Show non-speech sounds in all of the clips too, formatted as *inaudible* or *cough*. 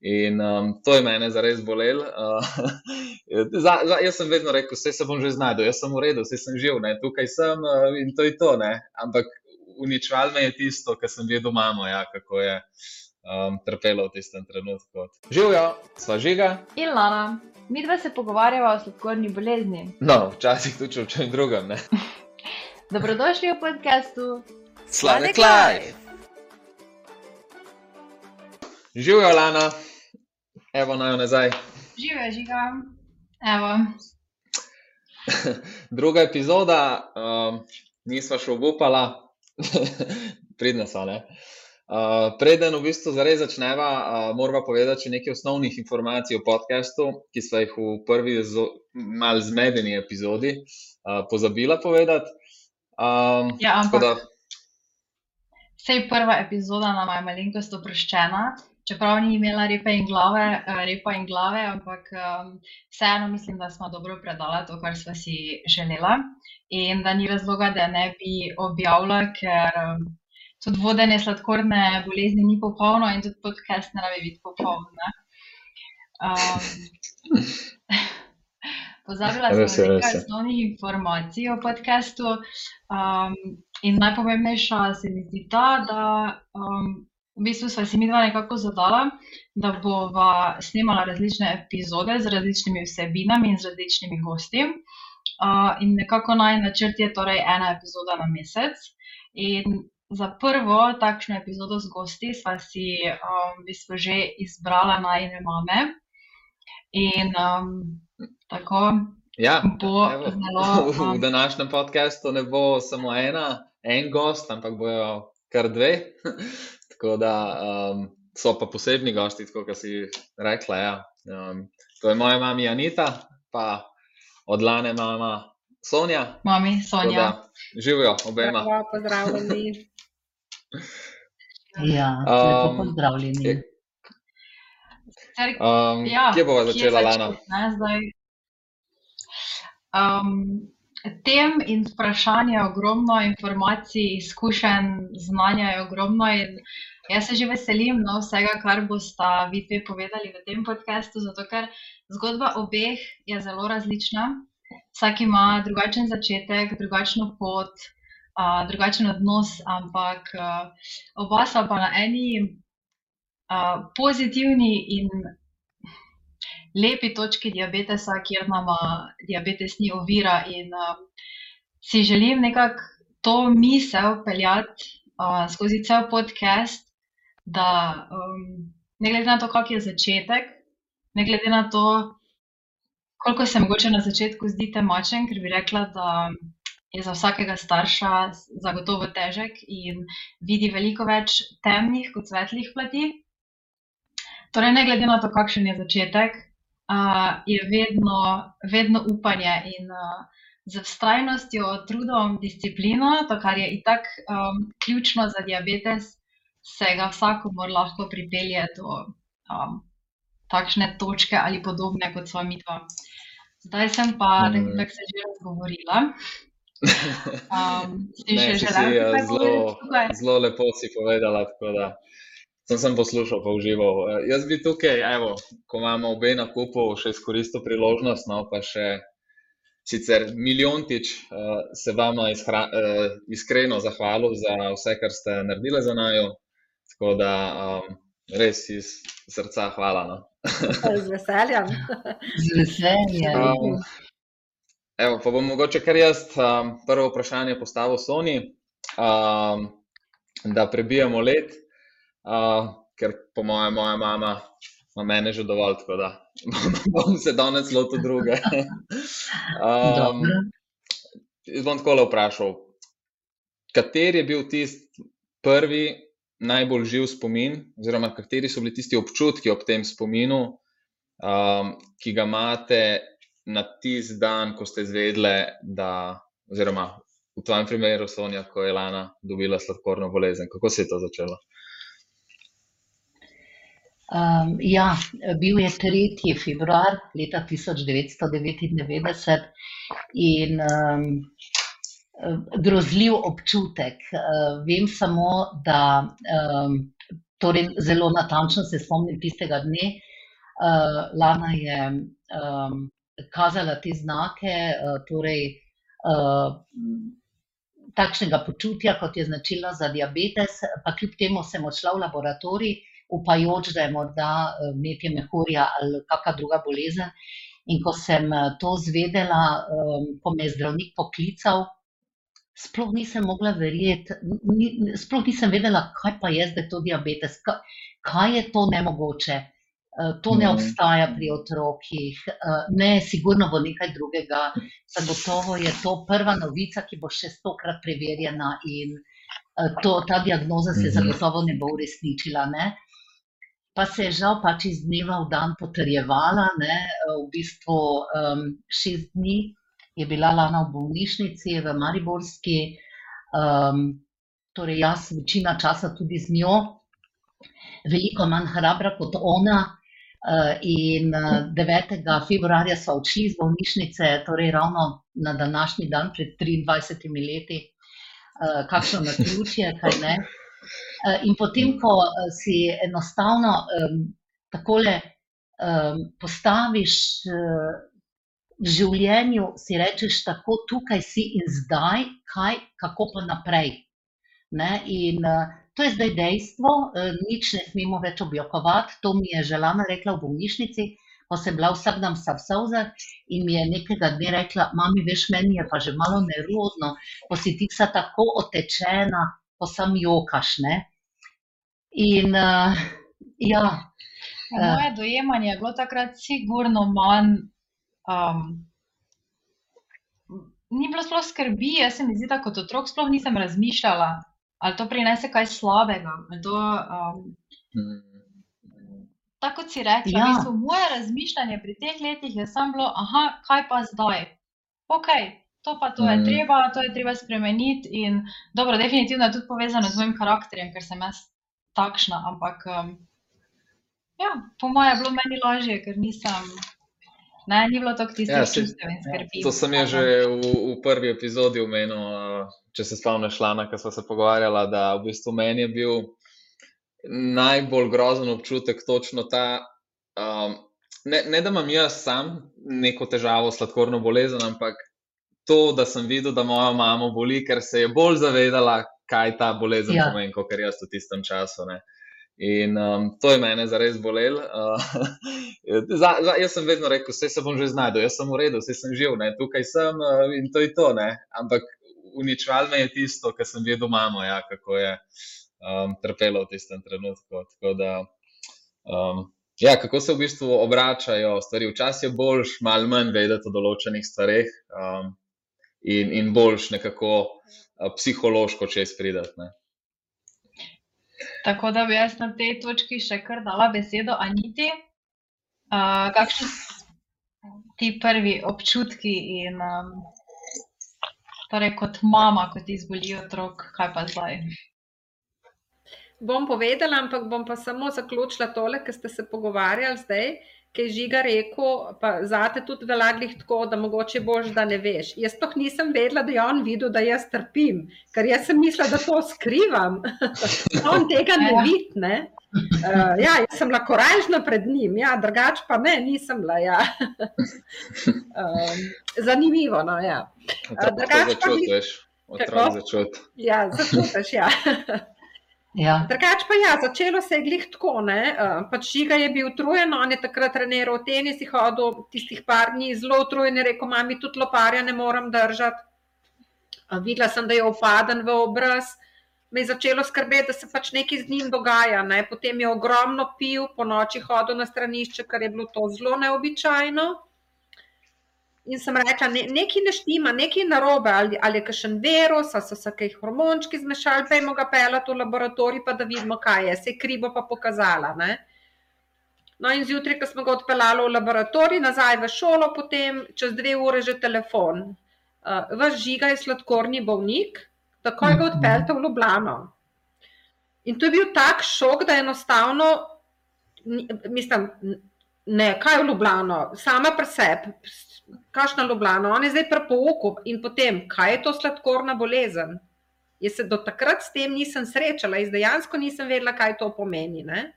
In um, to je mene zares bolelo. Uh, *laughs* za, za, jaz sem vedno rekel, vse se bom že znašel, jaz sem v redu, vse sem živ, ne, tukaj sem uh, in to je to. Ne. Ampak uničval me je tisto, kar sem videl mamo, ja, kako je um, trpela v tistem trenutku. Živijo, sva žiga. In Lana, mi dva se pogovarjava o sladkorni bolezni. No, včasih tudi o čem drugem. *laughs* Dobrodošli v podkastu Sladek Life. Živijo, Lana, evo naj nazaj. Živijo, žiga. Evo. *laughs* Druga epizoda, um, nisva še obupala, *laughs* pridna so. Uh, preden v bistvu zares začneva, uh, moramo povedati nekaj osnovnih informacij o podkastu, ki smo jih v prvi malo zmedeni epizodi uh, pozabila povedati. Um, ja, ampak da... sej prva epizoda nam je malenkost oproščena, čeprav ni imela repe in glave, repa in glave, ampak um, vseeno mislim, da smo dobro predala to, kar smo si želela in da ni razloga, da ne bi objavila, ker um, tudi vodenje sladkorne bolezni ni popolno in tudi podcast ne rabi biti popoln. Um, *laughs* pozabila sem na nekaj osnovnih informacij o podkastu um, in najpomembnejša se mi zdi ta, da um, v bistvu sva si mi dva nekako zadala, da bova snemala različne epizode z različnimi vsebinami in z različnimi gosti. Uh, in nekako naj načrt je torej ena epizoda na mesec. In za prvo takšno epizodo z gosti sva si um, v bistvu že izbrala najne mame. In um, tako ja, bo evo, zelo. Um, *laughs* v današnjem podkastu ne bo samo ena, en gost, ampak bojo kar dve. Tako da um, so pa posebni gosti, kot si rekla. Ja. Um, to je moja mama Anita, pa od Lane mama Sonja. Mami Sonja. Živijo obema. Pozdravljeni. Ja, um, pozdravljeni. Um, ja, kje bomo začela, Lana? Um, tem in vprašanj je ogromno, informacij, izkušenj, znanja je ogromno. Jaz se že veselim no, vsega, kar boste vi dve povedali v tem podkastu, zato ker zgodba obeh je zelo različna. Vsak ima drugačen začetek, drugačno pot, uh, drugačen odnos, ampak uh, oba sta pa na eni uh, pozitivni in lepi točki diabetesa, kjer nam diabetes ni ovira. In uh, si želim nekako to misel peljati uh, skozi cel podcast, da um, ne glede na to, kak je začetek, ne glede na to, koliko se mogoče na začetku zdi temačen, ker bi rekla, da je za vsakega starša zagotovo težek in vidi veliko več temnih kot svetlih plati. Torej, ne glede na to, kakšen je začetek, uh, je vedno, vedno upanje in uh, z vztrajnostjo, trudom, disciplino, to, kar je itak um, ključno za diabetes, se ga vsakomor lahko pripelje do um, takšne točke ali podobne kot sva mi dva. Zdaj sem pa, mm. da se že razgovorila. Um, ne, si si, uh, zelo, zelo lepo si povedala. Sem, sem poslušal, pa užival. Uh, jaz bi tukaj, evo, ko imamo obe na kupu, še izkoristil priložnost, no, pa še sicer milijontič uh, se vama izhra, uh, iskreno zahvalil za vse, kar ste naredili za najo. Tako da um, res iz srca hvala. No. Z veseljem. *laughs* Z veseljem. Um, Evo, pa bom mogoče kar jaz um, prvo vprašanje postavil Soni, um, da prebijemo let, uh, ker po mojem, moja mama ima mene že dovolj, tako da *laughs* bom se danes lotil druge. *laughs* um, bom tako le vprašal, kateri je bil tisti prvi najbolj živ spomin, oziroma kateri so bili tisti občutki ob tem spominu, um, ki ga imate na tisti dan, ko ste izvedeli, da, oziroma v tvojem primeru, Sonja, ko je Lana dobila sladkorno bolezen, kako se je to začelo? Um, ja, bil je 3. februar leta 1999 in um, grozljiv občutek. Uh, vem samo, da um, torej zelo natančno se spomnim tistega dne. Lana je kazala te znake, torej takšnega počutja, kot je značilno za diabetes, pa kljub temu sem odšla v laboratorij, upajoč, da je morda metje mehurja ali kakšna druga bolezen. In ko sem to zvedela, ko me je zdravnik poklical, sploh nisem mogla verjeti, ni, sploh nisem vedela, kaj pa je zdaj to diabetes, kaj, kaj je to nemogoče. Eh, to ne Mhm. obstaja pri otrokih, eh, ne, sigurno bo nekaj drugega. Zagotovo je to prva novica, ki bo še stokrat preverjena, in eh, to, ta diagnoza se Mhm. zagotovo ne bo uresničila. Ne? Pa se je žal pač iz dneva v dan potrjevala. Ne? V bistvu um, šest dni je bila Lana v bolnišnici v Mariborski, um, torej jaz večina časa tudi z njo, veliko manj hrabra kot ona. Uh, in uh, 9. februarja so odšli iz bolnišnice, torej ravno na današnji dan, pred 23 leti, uh, kakšno naključje, kaj ne. Uh, in potem, ko uh, si enostavno um, takole um, postaviš uh, v življenju, si rečeš, tako tukaj si in zdaj, kaj, kako pa naprej. Ne? In uh, to je zdaj dejstvo, uh, nič ne smemo več objokovati. To mi je želana rekla v bolnišnici, ko sem bila vsak dan vsa v solzah in mi je nekega dne rekla: Mami, veš, meni je pa že malo nerodno, ko si ti vsa tako otečena, ko sam jokaš. Ne? In uh, ja, moje dojemanje je bilo takrat sigurno manj. Um, ni bilo sploh skrbi, jaz se mi zdi, da kot otrok sploh nisem razmišljala, ali to prinese kaj slabega. To, um, Mhm. tako kot si rekla, Ja. v bistvu, moje razmišljanje pri teh letih je samo bilo, aha, kaj pa zdaj? Ok, to pa to je Mhm. treba, to je treba spremeniti. In dobro, definitivno je tudi povezano z mojim karakterjem, ker sem jaz takšna, ampak um, ja, po mojem je bilo meni lažje, ker nisem. Ne, ni bilo tako tistih Ja, ja, saj- čustev in skrbi. To sem je že v, v prvi epizodi omenil, če se spomniš, Lana, ko smo se pogovarjala, da v bistvu meni je bil najbolj grozen občutek točno ta, um, ne, ne da imam jaz sam neko težavo, sladkorno bolezen, ampak to, da sem videl, da moja mama boli, ker se je bolj zavedala, kaj ta bolezen Ja. ja. pomeni, kot jaz v tistem času. Ne. In um, to je mene zares bolelo. Uh, *laughs* za, za, jaz sem vedno rekel, vse se bom že znašel, jaz sem v redu, vse sem živ, ne, tukaj sem uh, in to je to. Ne. Ampak uničval me je tisto, kar sem videl mamo, ja, kako je um, trpela v tistem trenutku. Tako da, um, ja, kako se v bistvu obračajo stvari. Včasih je boljš, malo manj vedeti o določenih stvareh um, in, in boljš nekako uh, psihološko čez pridati. ne. Tako da bi jaz na tej točki še kar dala besedo Aniti. Uh, kakšni so ti prvi občutki in um, torej kot mama, ko ti zboli otrok, kaj pa zdaj? Bom povedala, ampak bom pa samo zaključila tole, ker ste se pogovarjali zdaj, ki je žiga rekel, pa zate tudi velaglih tako, da mogoče boš, da ne veš. Jaz sploh nisem vedela, da je on videl, da jaz trpim, ker jaz sem mislila, da to skrivam. *laughs* on tega ne Ja. vidi, ne. Uh, ja, jaz sem bila korajžna pred njim, ja, drugače pa ne, nisem bila. Ja. *laughs* um, zanimivo, no, ja. Drugače pa veš. Otrok Kako? začuti. Ja, začutiš, ja. *laughs* ja. Drugač pa ja, začelo se je glih tako. Ne? Uh, pač žiga je bil utrujen, on je takrat treniral tenis, je hodil tistih par dni zelo utrujen, je rekel, mami, tudi loparja ne morem držati. Uh, videla sem, da je opaden v obraz. Me je začelo skrbeti, da se pač nekaj z njim dogaja. Ne? Potem je ogromno pil, po noči hodil na stranišče, kar je bilo to zelo neobičajno. In sem rekla, ne, nekaj ne štima, nekaj je narobe, ali, ali je kakšen virus, ali so se kaj hormončki zmešali, pejmo ga pelati v laboratorij, pa da vidimo, kaj je. Se je kribo pa pokazala. Ne? No, in zjutraj, ko smo ga odpeljali v laboratorij, nazaj v šolo, potem čez dve ure že telefon. Uh, Vaš žiga je sladkorni bolnik, takoj ga odpeljte v Ljubljano. In to je bil tak šok, da enostavno, ni- mislim, ne, kaj v Ljubljano, sama pri sebi, kakšna Ljubljana, on je zdaj pri pouku in potem, kaj je to sladkorna bolezen. Jaz se do takrat s tem nisem srečala, jaz dejansko nisem vedela, kaj to pomeni. Ne?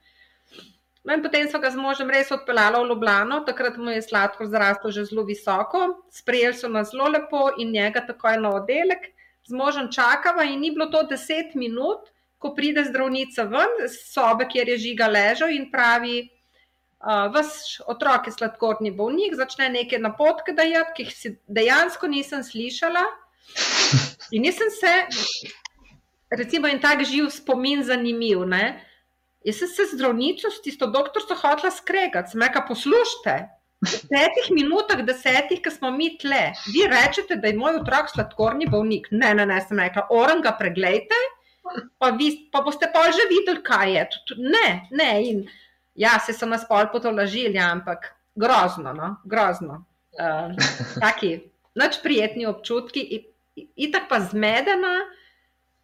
No in potem so ga z možem res odpeljali v Ljubljano, takrat mu je sladkor zrastel že zelo visoko, sprejeli so nas zelo lepo in njega takoj na oddelek, z možem čakava in ni bilo to deset minut, ko pride zdravnica ven iz sobe, kjer je žiga ležal in pravi, vas otrok je sladkorni bolnik, začne neke napotke dajati, ki jih dejansko nisem slišala. In nisem se, recimo, en tak živ spomin zanimiv. Ne? Jaz sem se zdravnico, s tisto doktorico, hotla skregati, sem rekla: poslušajte. V petih minutah, desetih, ki smo mi tle, vi rečete, da je moj otrok sladkorni bolnik. Ne, ne, ne, sem rekla, orang ga pregledajte, pa, vi, pa boste pa že videli, kaj je. Ne, ne, in ja, se so nas pol potolažili, ampak grozno, no, grozno. Uh, *laughs* taki, noč prijetni občutki itak pa zmedena,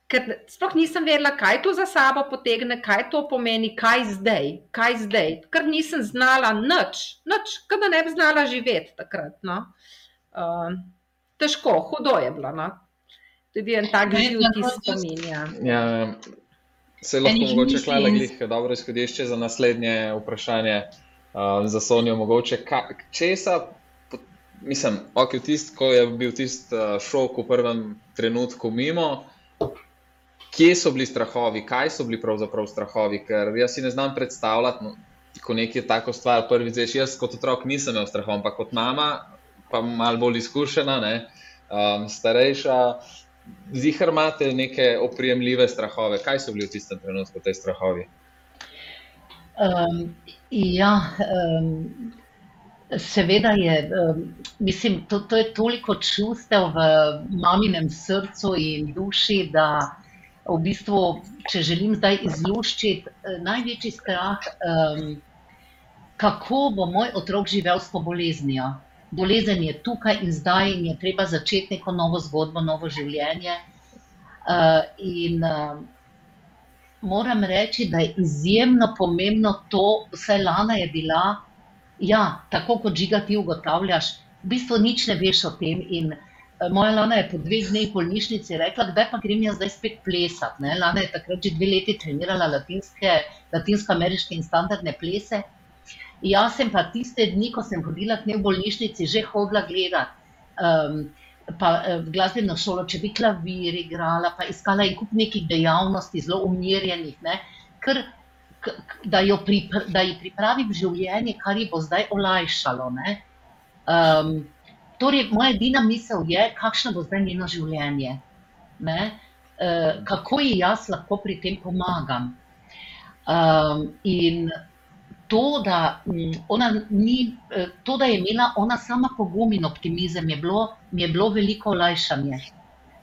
ker sploh nisem vedela, kaj to za sabo potegne, kaj to pomeni, kaj zdaj, kaj zdaj. Ker nisem znala nič, nič, kaj da ne bi znala živeti takrat. No. Uh, težko, hudo je bilo. No. Bil en tak živ, ki se spominja. Ja, se lahko mogoče klala glih, dobro izhodišče za naslednje vprašanje uh, za Sonijo. Mogoče, ka, česa mislim, okay, tist, ko je bil tisti uh, šok v prvem trenutku mimo, kje so bili strahovi, kaj so bili pravzaprav strahovi, ker jaz si ne znam predstavljati, no, ko nekaj tako stvar prvi zveš. Jaz kot otrok nisem imel strahov, ampak kot mama, pa malo bolj izkušena, ne, um, starejša. Zihar imate neke oprijemljive strahove. Kaj so bili v tistem trenutku te strahovi? Um, ja, um, Seveda je, mislim, to, to je toliko čustev v maminem srcu in duši, da v bistvu, če želim zdaj izluščiti, eh, največji strah, kako bo moj otrok živel s to boleznijo. Bolezen je tukaj in zdaj, in je treba začeti neko novo zgodbo, novo življenje. Eh, in moram reči, da je izjemno pomembno to, vse Lana je bila. Ja, tako kot žiga ti ugotavljaš, v bistvu nič ne veš o tem. In uh, moja Lana je po dveh dneh v bolnišnici rekla, da pa grem jaz zdaj spet plesati. Lana je takrat že dve leti trenirala latinske, latinsko-ameriške in standardne plese. Jaz sem pa tiste dni, ko sem hodila k njej v bolnišnici, že hodila gledati. Um, Pa v glasbeno šolo, če bi klavir igrala, pa iskala en kup nekih dejavnosti, zelo umirjenih, ne, ker da jo, pripra, da jo pripravi v življenje, kar ji bo zdaj olajšalo. Um, torej, moja edina misel je, kakšno bo zdaj njeno življenje, uh, kako ji jaz lahko pri tem pomagam. Um, in to da, um, ni, uh, to, da je imela ona sama pogum in optimizem, je bilo, je bilo veliko olajšanje.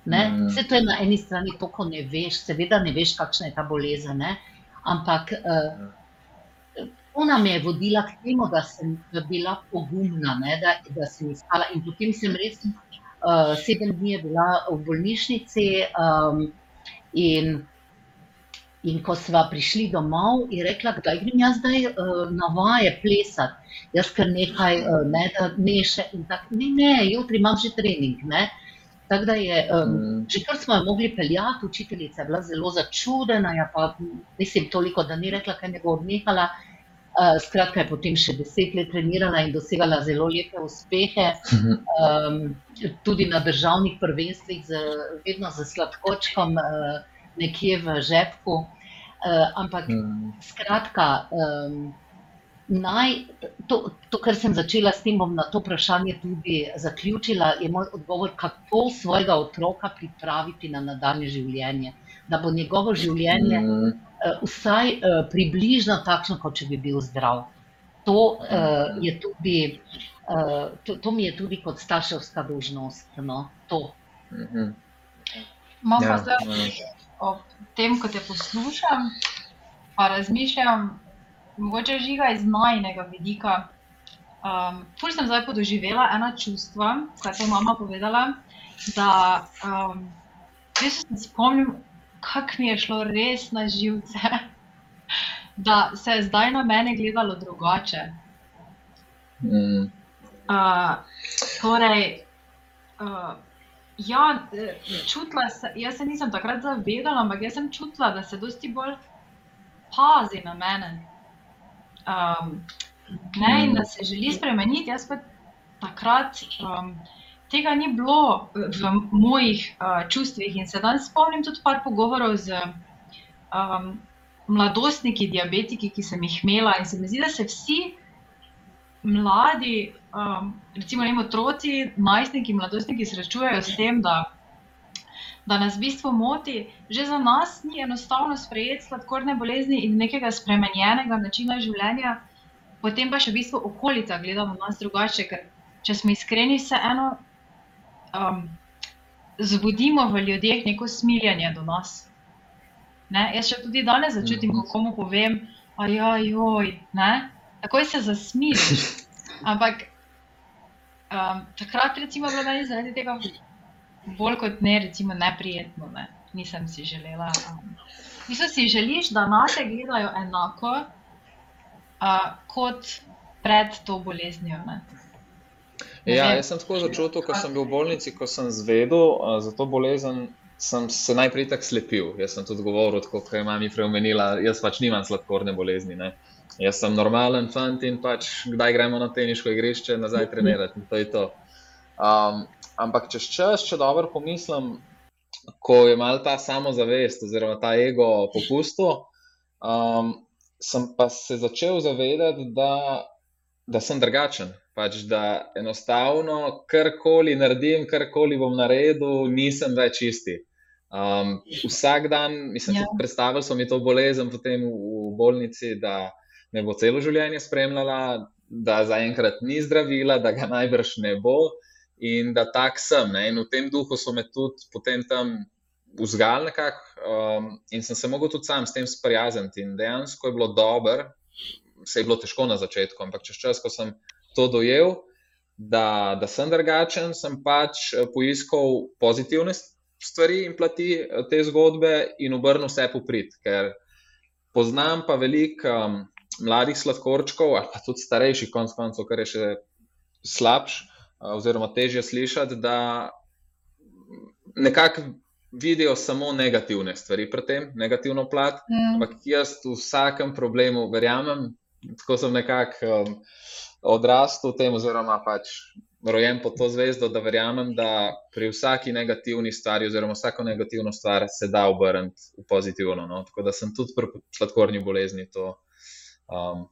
Mm. Vse to je na eni strani to, ko ne veš, seveda ne veš, kakšna je ta bolezen. Ne? ampak uh, ona me je vodila k temu, da sem bila pogumna, ne, da, da sem iskala. In potem sem res uh, sedem dni bila v bolnišnici. Um, in, in ko smo prišli domov, je rekla, da grem jaz zdaj uh, na vaje plesati, jaz kar nekaj, uh, ne, da ne še. Ne, ne, jutri imam že trening. Ne. Tako da je, um, mm. že kar smo jo mogli peljati, učiteljica je bila zelo začudena, ja pa mislim toliko, da ni rekla, kaj ne bo odnehala. Uh, skratka, je potem še deset let trenirala in dosegala zelo lepe uspehe, um, tudi na državnih prvenstvih, z, vedno z sladkočkom, uh, nekje v žepku. Uh, ampak, mm. skratka, um, Naj, to, to, kar sem začela s tem, bom na to vprašanje tudi zaključila, je moj odgovor, kako svojega otroka pripraviti na nadaljne življenje, da bo njegovo življenje mm. uh, vsaj uh, približno takšno, kot če bi bil zdrav. To, uh, je tudi, uh, to, to mi je tudi kot starševska dolžnost. No? Mm -hmm. Imam pa ja, zdaj ja. o tem, ko te poslušam, pa razmišljam mogoče žiga iz najnega vidika. Um, Pulj sem zdaj podoživela ena čustva, kaj je mama povedala. Da um, se spomnim, kako mi je šlo res na živce, *laughs* da se je zdaj na mene gledalo drugače. Mm. Uh, torej, uh, Ja, eh, čutila sem, jaz se nisem takrat zavedala, ampak jaz sem čutila, da se dosti bolj pazi na mene. Um, ne, in da se želi spremeniti. Jaz pa takrat um, tega ni bilo v mojih uh, čustvih. In se danes spomnim tudi par pogovorov z um, mladostniki, diabetiki, ki sem jih imela. In se mi zdi, da se vsi mladi, um, recimo ne otroci, najstniki, mladostniki srečujejo s tem, da. Da nas v bistvu moti, že za nas ni enostavno sprejeti sladkorne bolezni in nekega spremenjenega načina življenja, potem pa še v bistvu okolica gleda na nas drugače. Ker, če smo iskreni, se eno um, zbudimo v ljudeh neko smiljanje do nas. Ne? Jaz še tudi danes začutim, ko komu povem, ajoj, takoj se zasmilim. Ampak um, takrat, recimo, je bilo meni zaradi tega bolj kot ne, recimo, neprijetno. Ne? Nisem si želela. Um, Mislim, si želiš, da na te gledajo enako uh, kot pred to boleznijo. Ne? Ja, jaz sem tako začutil, ko sem bil v bolnici, ko sem zvedel uh, za to bolezen, sem se najprej tako slepil. Jaz sem tudi govoril, kot je mami preomenila, jaz pač nimam sladkorne bolezni. Ne. Jaz sem normalen fant in pač kdaj gremo na teniško igrišče, nazaj trenirati. To je to. Um, ampak čez čas, če dobro pomislim, ko je mal ta samozavest oziroma ta ego popustil, um, sem pa se začel zavedati, da, da sem drugačen. Pač, da enostavno karkoli naredim, karkoli bom naredil, nisem več isti. Um, vsak dan, mislim, ja. predstavljal sem mi to bolezen potem v, v bolnici, da me bo celo življenje spremljala, da zaenkrat ni zdravila, da ga najbrž ne bo in da tak sem. Ne? In v tem duhu so me tudi potem tam vzgali nekako um, in sem se mogel tudi sam s tem sprijazniti. In dejansko je bilo dobro, se je bilo težko na začetku, ampak čez čas, ko sem to dojel, da, da sem drugačen, sem pač eh, poiskal pozitivne stvari in plati eh, te zgodbe in obrnil vse poprit. Ker poznam pa veliko um, mladih sladkorčkov, ali pa tudi starejših, konc koncev, kar je še slabš, oziroma težje slišati, da nekako vidijo samo negativne stvari pri tem, negativno plat. Mm. Ampak jaz v vsakem problemu verjamem, tako sem nekako. Um, odrastel v tem, oziroma pač rojen pod to zvezdo, da verjamem, da pri vsaki negativni stvari, oziroma vsako negativno stvar, se da obrniti v pozitivno. No? Tako da sem tudi pri sladkorni bolezni to. Um,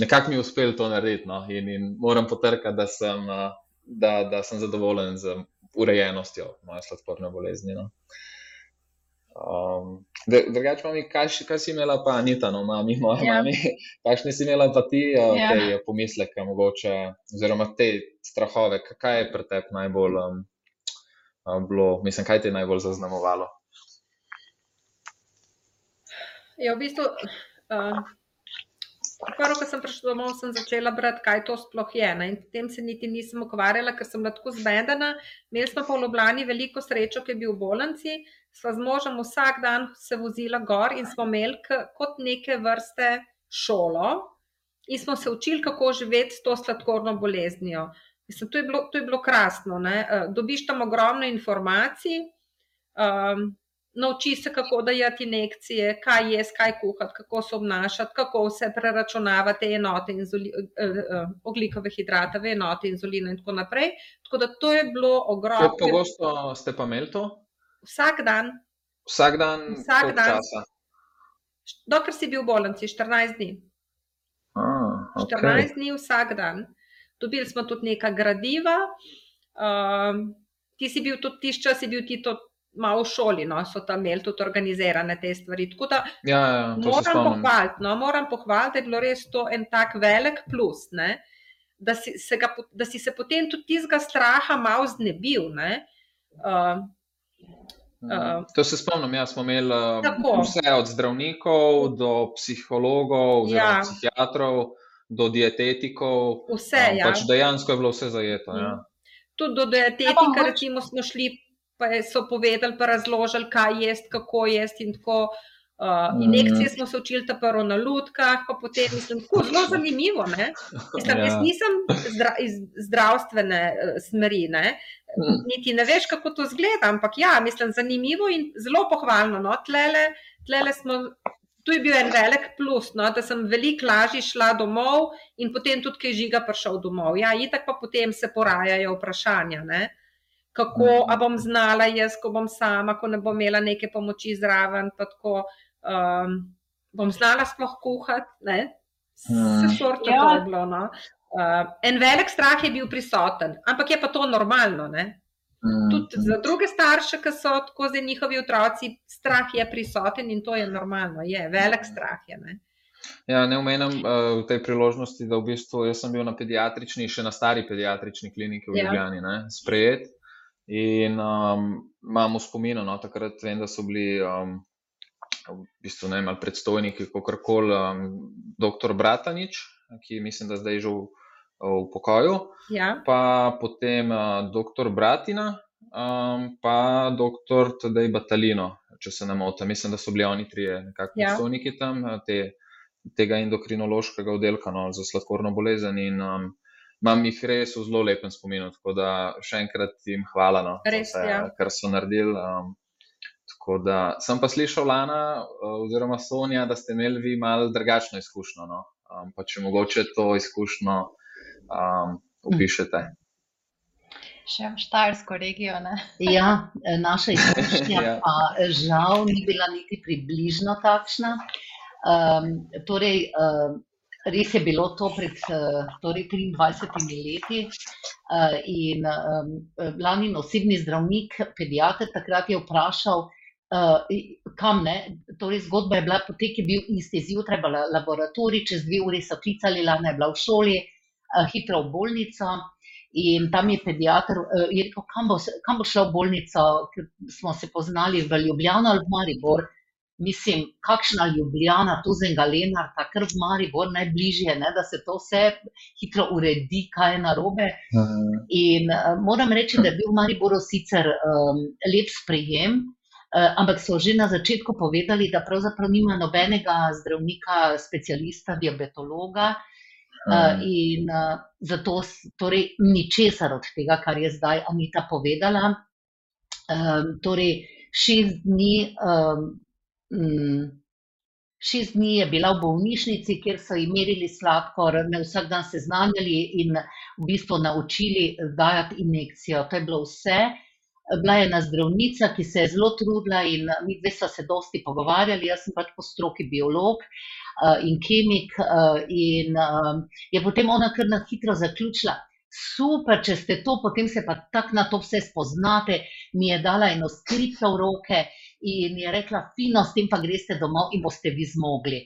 Nekako mi je uspelo to narediti, no? in, in moram potrkati, da sem, uh, da, da sem zadovoljen z urejenostjo moje sladkorne bolezni. No? Um, Drugače, mami, kaj, kaj si imela, pa Anita, no, mami, moja ja. mami, *laughs* kakšne si imela pa ti uh, ja. te pomisleke, mogoče, oziroma te strahove, kaj je pri tebi najbolj um, bilo, mislim, kaj te je najbolj zaznamovalo? Ja, v bistvu, uh, prvo, ko sem prišla domov, sem začela brati, kaj to sploh je. Ne? In potem se niti nisem ukvarjala, ker sem bila tako zmedena. Imeli smo pa v Ljubljani veliko srečo, ki je bil v bolnici sva z možem vsak dan se vozila gor in smo imeli kot neke vrste šolo in smo se učili, kako živeti s to sladkorno boleznijo. Mislim, to, je bilo, to je bilo krasno. Ne? Eh, dobiš tam ogromno informacij, um, nauči se, kako dajati injekcije, kaj je, kaj kuhati, kako se obnašati, kako se preračunavati enote inzuli, uh, uh, oglikove hidrate v enote inzulina in tako naprej. Tako da to je bilo ogromno. Kako pogosto ste pa imeli to? Vsak dan. Vsak dan, vsak dan. Časa? Dokler si bil v bolnici, 14 dni. Ah, okay. 14 dni vsak dan. Dobili smo tudi nekaj gradiva. Um, ti si bil tudi tiš čas, si bil ti to malo v šoli, no, so tam imeli tudi organizirane te stvari. Da, ja, ja, moram pohvaliti, no, moram pohvaliti, da je bilo res to en tak velik plus, ne, da, si se ga, da si se potem tudi tistega straha malo znebil. Ne, uh, Uh, to se spomnim, ja, smo imeli uh, vse od zdravnikov do psihologov, ja. psihiatrov, do dietetikov. Vse, um, ja. pač dejansko je bilo vse zajeto. Ja. Mm. Tudi do dietetika, recimo, smo šli, pa so povedali, pa razložili, kaj je, kako je in tako. Uh, injekcije smo se učili prvo na lutkah, pa potem mislim, tako zelo zanimivo. Mislim, ja. Jaz nisem zdra, iz zdravstvene uh, smeri, ne? niti ne veš, kako to zgleda, ampak ja, mislim, zanimivo in zelo pohvalno. No? Tlele, tlele smo, tu je bil en velik plus, no? da sem veliko lažje šla domov in potem tudi, ki je žiga prišel domov. Ja, itak pa potem se porajajo vprašanja. Ne? Kako a bom znala jaz, ko bom sama, ko ne bom imela neke pomoči zraven, tako um, bom znala sploh kuhati. Vse sorte ja. je bilo. No? Uh, en velik strah je bil prisoten, ampak je pa to normalno. Mm. Tudi za druge starše, ki so tako zdaj njihovi otroci, strah je prisoten in to je normalno, je velik strah. Je, ne? Ja, ne omenjam uh, v tej priložnosti, da v bistvu sem bil na pediatrični, še na stari pediatrični kliniki v ja. Ljubljani, ja. sprejet. In um, imam v spominu, no, takrat vem, da so bili um, v bistvu ne, predstojniki, kako koli, um, dr. Bratanič, ki mislim, da zdaj že v v pokoju, ja. pa potem uh, dr. Bratina, um, pa dr. Tadej Batalino, če se ne motim. Mislim, da so bili oni trije nekako ja. predstavniki tam te, tega endokrinološkega oddelka no, za sladkorno bolezen. In, um, Imam jih res v zelo lepem spominu, tako da še enkrat jim hvala, no, res, vse, ja. kar so naredili. Um, da, sem pa slišal, Lana, oziroma Sonja, da ste imeli vi malo drugačno izkušnjo. No? Um, pa če mogoče to izkušnjo um, opišete. Še v Štajersko regijo. Ne? *laughs* Ja, naša izkušnja ja. pa žal ni bila niti približno takšna. Um, torej, um, res je bilo to pred uh, torej 23 leti uh, in um, lani osebni zdravnik, pediater, takrat je vprašal, kam ne. Torej, zgodba je bila, potek je bil isti zjutraj, laboratorij, čez dve uri so klicali, lana je bila v šoli. Eh, hitro v bolnico. In tam je pediater uh, rekel, kam bo, kam bo šla v bolnico, ker smo se poznali v Ljubljano ali v Maribor. Mislim, kakšna Ljubljana, tu z enega Lenarta, ker v Maribor najbližje, ne, da se to vse hitro uredi, kaj je narobe. Mhm. In uh, moram reči, da je bil v Mariboru sicer um, lep sprejem, uh, ampak so že na začetku povedali, da pravzaprav nima nobenega zdravnika, specialista, diabetologa. Uh, in uh, zato torej, ni česar od tega, kar je zdaj Anita povedala. Um, torej, šest dni, um, šest dni je bila v bolnišnici, kjer so imeli sladkor, me vsak dan seznanjali in v bistvu naučili dajati injekcijo. To je bilo vse. Bila je ena zdravnica, ki se je zelo trudila in mi dve smo se dosti pogovarjali, jaz sem pač po stroki biolog. Uh, in kemik. Uh, in je potem ona kar na hitro zaključila. Super, če ste to, potem se pa tako na to vse spoznate. Mi je dala eno skripto v roke in je rekla: Fino, s tem pa greste domov in boste vi zmogli.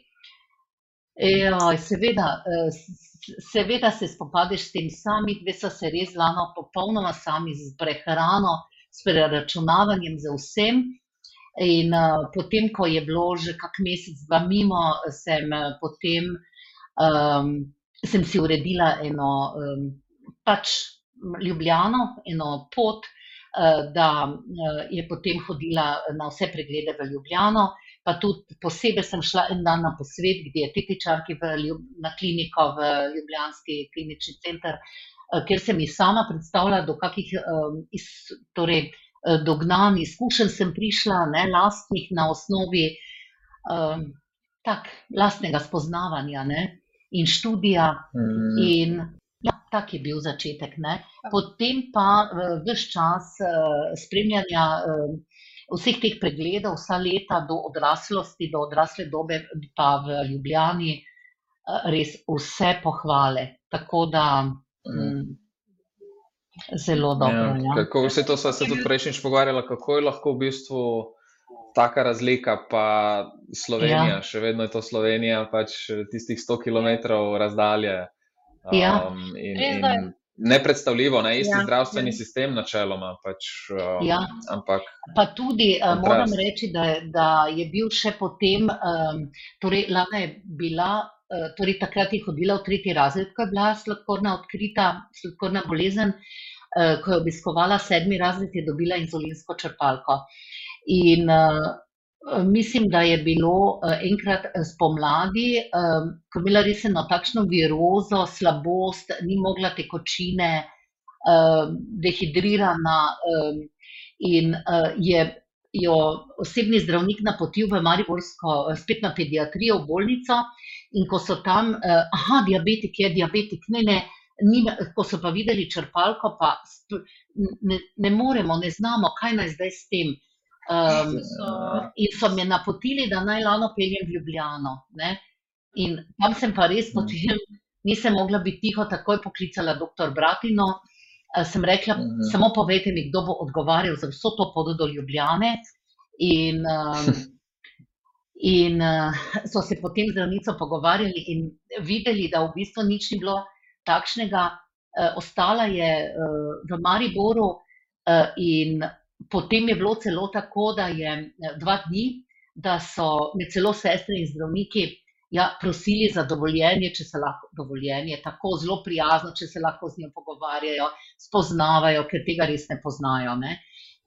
Ejoj, seveda, seveda se spopadeš s tem sami, dve so se res lano popolnoma sami z prehrano, s preračunavanjem za vsem. In uh, potem, ko je bilo že kak mesec, dva mimo, sem, uh, potem, um, sem si uredila eno um, pač Ljubljano, eno pot, uh, da uh, je potem hodila na vse preglede v Ljubljano. Pa tudi posebej sem šla en dan na posvet, kde je tetičarki na kliniko v Ljubljanski klinični center, uh, kjer sem jih sama predstavljala, do kakih iz, torej, Eh, dognan, izkušen sem prišla, ne lastnih na osnovi um, tak, lastnega spoznavanja ne, in študija. Mm. In, tak je bil začetek. Ne. Potem pa uh, vse čas uh, spremljanja uh, vseh teh pregledov, vsa leta do odraslosti, do odrasle dobe, pa v Ljubljani, res vse pohvale. Tako da. Mm. Zelo dobro. Ja, ja. Kako, vse to smo se tudi prejšnjič pogovarjali, kako je lahko v bistvu taka razlika, pa Slovenija, ja. še vedno je to Slovenija, pač tistih 100 km razdalje. Ja. Um, in, in nepredstavljivo, ne isti ja. zdravstveni sistem, načeloma. Pač, um, ja. ampak, pa tudi uh, moram reči, da, da je bil še potem, um, torej Lana je bila. Eh, torej takrat je hodila v tretji razred, ko je bila sladkorna odkrita, sladkorna bolezen, eh, ko je obiskovala sedmi razred, je dobila inzulinsko črpalko. In uh, mislim, da je bilo uh, enkrat spomladi, um, ko je imela res eno takšno virozo, slabost, ni mogla tekočine dehidrirana in je jo osebni zdravnik napotil v Mariborsko, spet na pediatrijo, v bolnico. In ko so tam, aha, diabetik je diabetik, ne, ne, ni, ko so pa videli črpalko, pa ne, ne moremo, ne znamo, kaj naj zdaj s tem. Um, in so me napotili, da naj lano peljem v Ljubljano. Ne? In tam sem pa res potem, nisem mogla biti tiho, takoj poklicala dr. Bratino. Sem rekla, uh samo povejte mi, kdo bo odgovarjal za vso to pot do Ljubljane. In, um, *laughs* in uh, so se potem zdravnico pogovarjali in videli, da v bistvu nič ni bilo takšnega. Uh, ostala je uh, v Mariboru uh, in potem je bilo celo tako, da je dva dni, da so me celo sestre in zdravniki ja, prosili za dovoljenje, če se lahko dovoljenje, tako zelo prijazno, če se lahko z njo pogovarjajo, spoznavajo, ker tega res ne poznajo. Ne.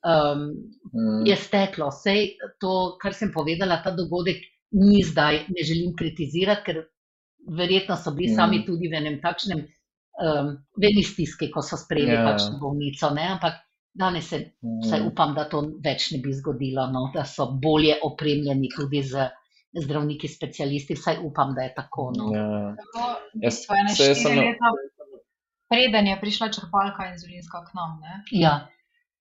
Um, mm. Je steklo, vse to, kar sem povedala, ta dogodek ni zdaj, ne želim kritizirati, ker verjetno so bili mm. sami tudi v enem takšnem, um, veli stiske, ko so sprejeli yeah. Ja. takšno bolnico. Ne, ampak danes se, mm. vsaj upam, da to več ne bi zgodilo, no, da so bolje opremljeni tudi z zdravniki, specialisti, vsaj upam, da je tako. No. Ja. Jaz, se, sem... leta, preden je prišla črpalka inzulinska k nam. Ja.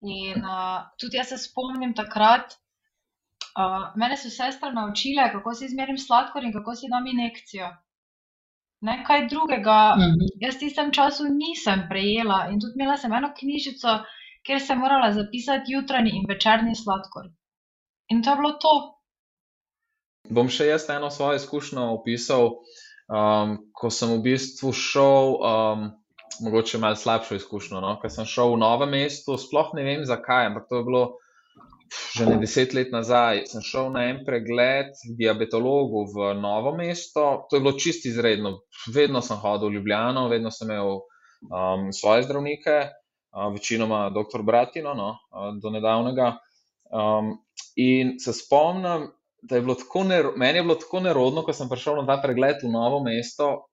In uh, tudi jaz se spomnim takrat, uh, mene so sestre naučile, kako si izmerim sladkor in kako si dam injekcijo. Ne, kaj drugega, mhm. jaz v tistem času nisem prejela in tudi imela sem eno knjižico, kjer sem morala zapisati jutranji in večerni sladkor. In to je bilo to. Bom še jaz eno svojo izkušnjo opisal, um, ko sem v bistvu šel, um, mogoče malo slabšo izkušnjo. No? Ker sem šel v novem mestu, sploh ne vem zakaj, ampak to je bilo že ne deset let nazaj. Sem šel na en pregled diabetologu v novo mesto, to je bilo čisto izredno. Vedno sem hodil v Ljubljano, vedno sem imel um, svoje zdravnike, večinoma dr. Bratino, no, do nedavnega. Um, in se spomnim, da je bilo tako, meni je bilo tako nerodno, ko sem prišel na ta pregled v novo mesto,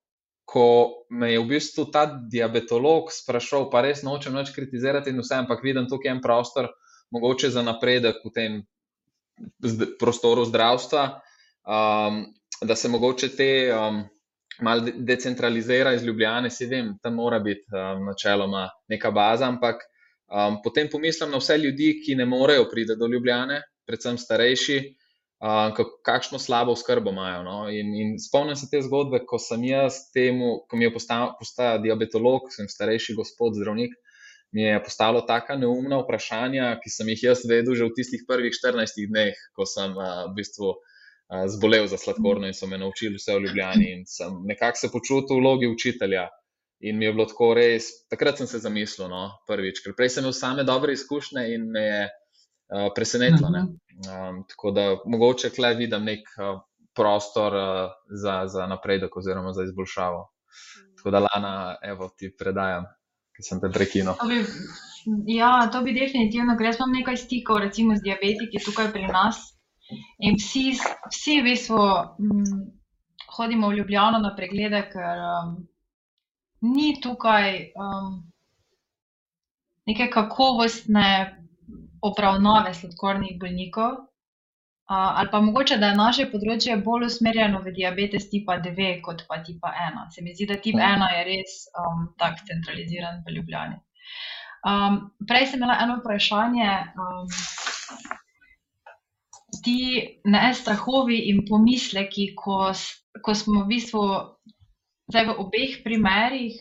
ko me je v bistvu ta diabetolog sprašal, pa res nočem več kritizirati in vse, ampak vidim tukaj en prostor, mogoče za napredek v tem prostoru zdravstva, um, da se mogoče te um, malo decentralizira iz Ljubljane, si vem, tam mora biti um, načeloma neka baza, ampak um, potem pomislim na vse ljudi, ki ne morejo priti do Ljubljane, predvsem starejši kakšno slabo skrbo imajo. No? In, in spomnim se te zgodbe, ko sem jaz temu, ko mi je postal, postal diabetolog, sem starejši gospod, zdravnik. Mi je postalo tako neumna vprašanja, ki sem jih jaz vedel že v tistih prvih 14 dneh, ko sem uh, v bistvu uh, zbolel za sladkorno in so me naučili vse o Ljubljani. In sem nekako se počutil v vlogi učitelja. In mi je bilo tako res, takrat sem se zamislil, no, prvič, ker prej sem imel same dobre izkušnje in me je uh, presenetilo. -huh. Um, tako da mogoče tukaj vidim nek uh, prostor uh, za, za napredek oziroma za izboljšavo. Tako da, Lana, evo, ti predajam, ki sem te prekinil. Ja, to bi definitivno, ker jaz imam nekaj stikov, recimo z diabetiki tukaj pri nas. In vsi, vsi v bistvu hm, hodimo v Ljubljano na preglede, ker um, ni tukaj um, neke kakovostne obravnave sladkornih bolnikov, ali pa mogoče, da je naše področje bolj usmerjeno v diabetes tipa 2 kot pa tipa 1. Se mi zdi, da tip 1 je res um, tako centraliziran v Ljubljani. Um, prej sem imela eno vprašanje. Um, ti ne strahovi in pomisleki, ko, ko smo v bistvu v obeh primerih,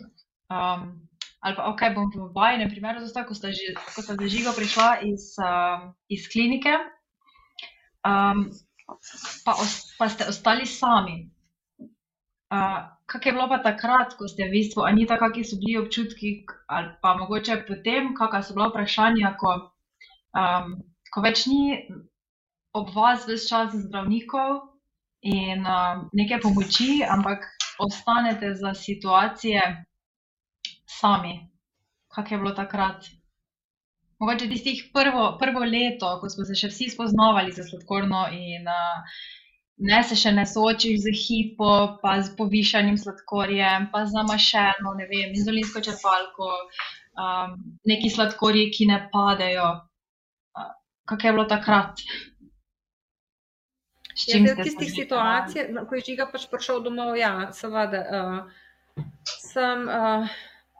um, ali pa ok, bom v vajnem primeru, zato ko sta, ko sta zažiga prišla iz, um, iz klinike, um, pa, os, pa ste ostali sami. Uh, Kaj je bilo pa takrat, ko ste v bistvu, ali tako, kakšni so bili občutki, ali pa mogoče potem, kakšna so bila vprašanja, ko, um, ko več ni ob vas več čas zdravnikov in um, neke pomoči, ampak ostanete za situacije, sami, kako je bilo takrat. Mogoče tistih prvo, prvo leto, ko smo se še vsi spoznavali za sladkorno in uh, ne se še ne soočili z hipo, pa z povišanjem sladkorjem, pa z zamašeno, ne vem, inzulinsko črpalko. um, neki sladkorji, ki ne padejo. Uh, kako je bilo takrat? Ja, v tistih situacijah, no, ko je žiga pač prišel domov, ja, seveda. Uh, sem, uh,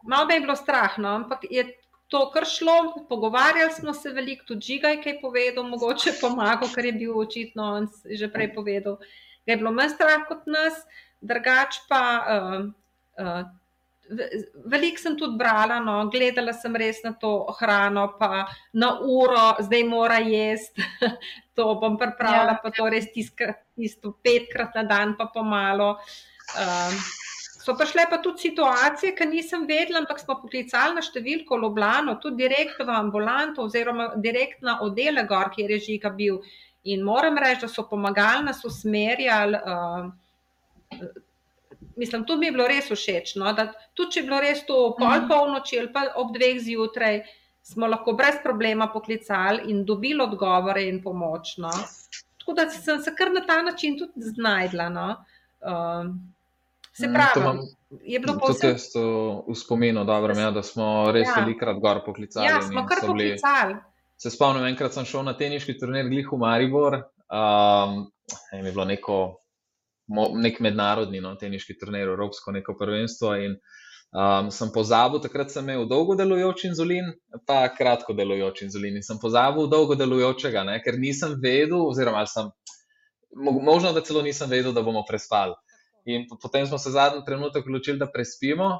malo me je bilo strah, no, ampak je to kar šlo, pogovarjali smo se veliko, tudi žiga je kaj povedal, mogoče pomagal, ker je bil očitno on že prej povedal. Ga je bilo manj strah kot nas, drugač pa. Uh, uh, Veliko sem tudi brala, no, gledala sem res na to hrano, pa na uro, zdaj mora jesti, *laughs* to bom pripravila, Ja. pa to res tiskrat, tisto petkrat na dan, pa pomalo. Um, so prišle pa tudi situacije, ki nisem vedela, ampak smo poklicali na številko Ljubljano, tudi direkt v ambulanto, oziroma direkt na oddelek, gor, kjer je žiga bil. In moram reči, da so pomagali, nas usmerjali. Uh, mislim, to mi je bilo res všeč. No? Da, tudi če je bilo res to pol Mhm. polnoči ali pa ob dveh zjutraj, smo lahko brez problema poklicali in dobili odgovore in pomoč. No? Tako da sem se kar na ta način tudi znajdla. No? Um, se Mm, pravi, imam je bilo pa Tudi v spominu, dobro, ja, da smo res Ja. velikrat gor poklicali. Ja, smo kar so bili- poklicali. Se spomnim, enkrat sem šel na teniški turnir Glih v Maribor. Um, je bilo neko, nek mednarodni no, teniški turnir, Evropsko neko prvenstvo. In, um, sem pozabil, takrat sem imel dolgo delujoč inzulin, pa kratko delujoč inzulin. In sem pozabil dolgo delujočega, ne, ker nisem vedel, oziroma sem, mo- možno, da celo nisem vedel, da bomo prespali. In po- potem smo se zadnji trenutek odločili, da prespimo,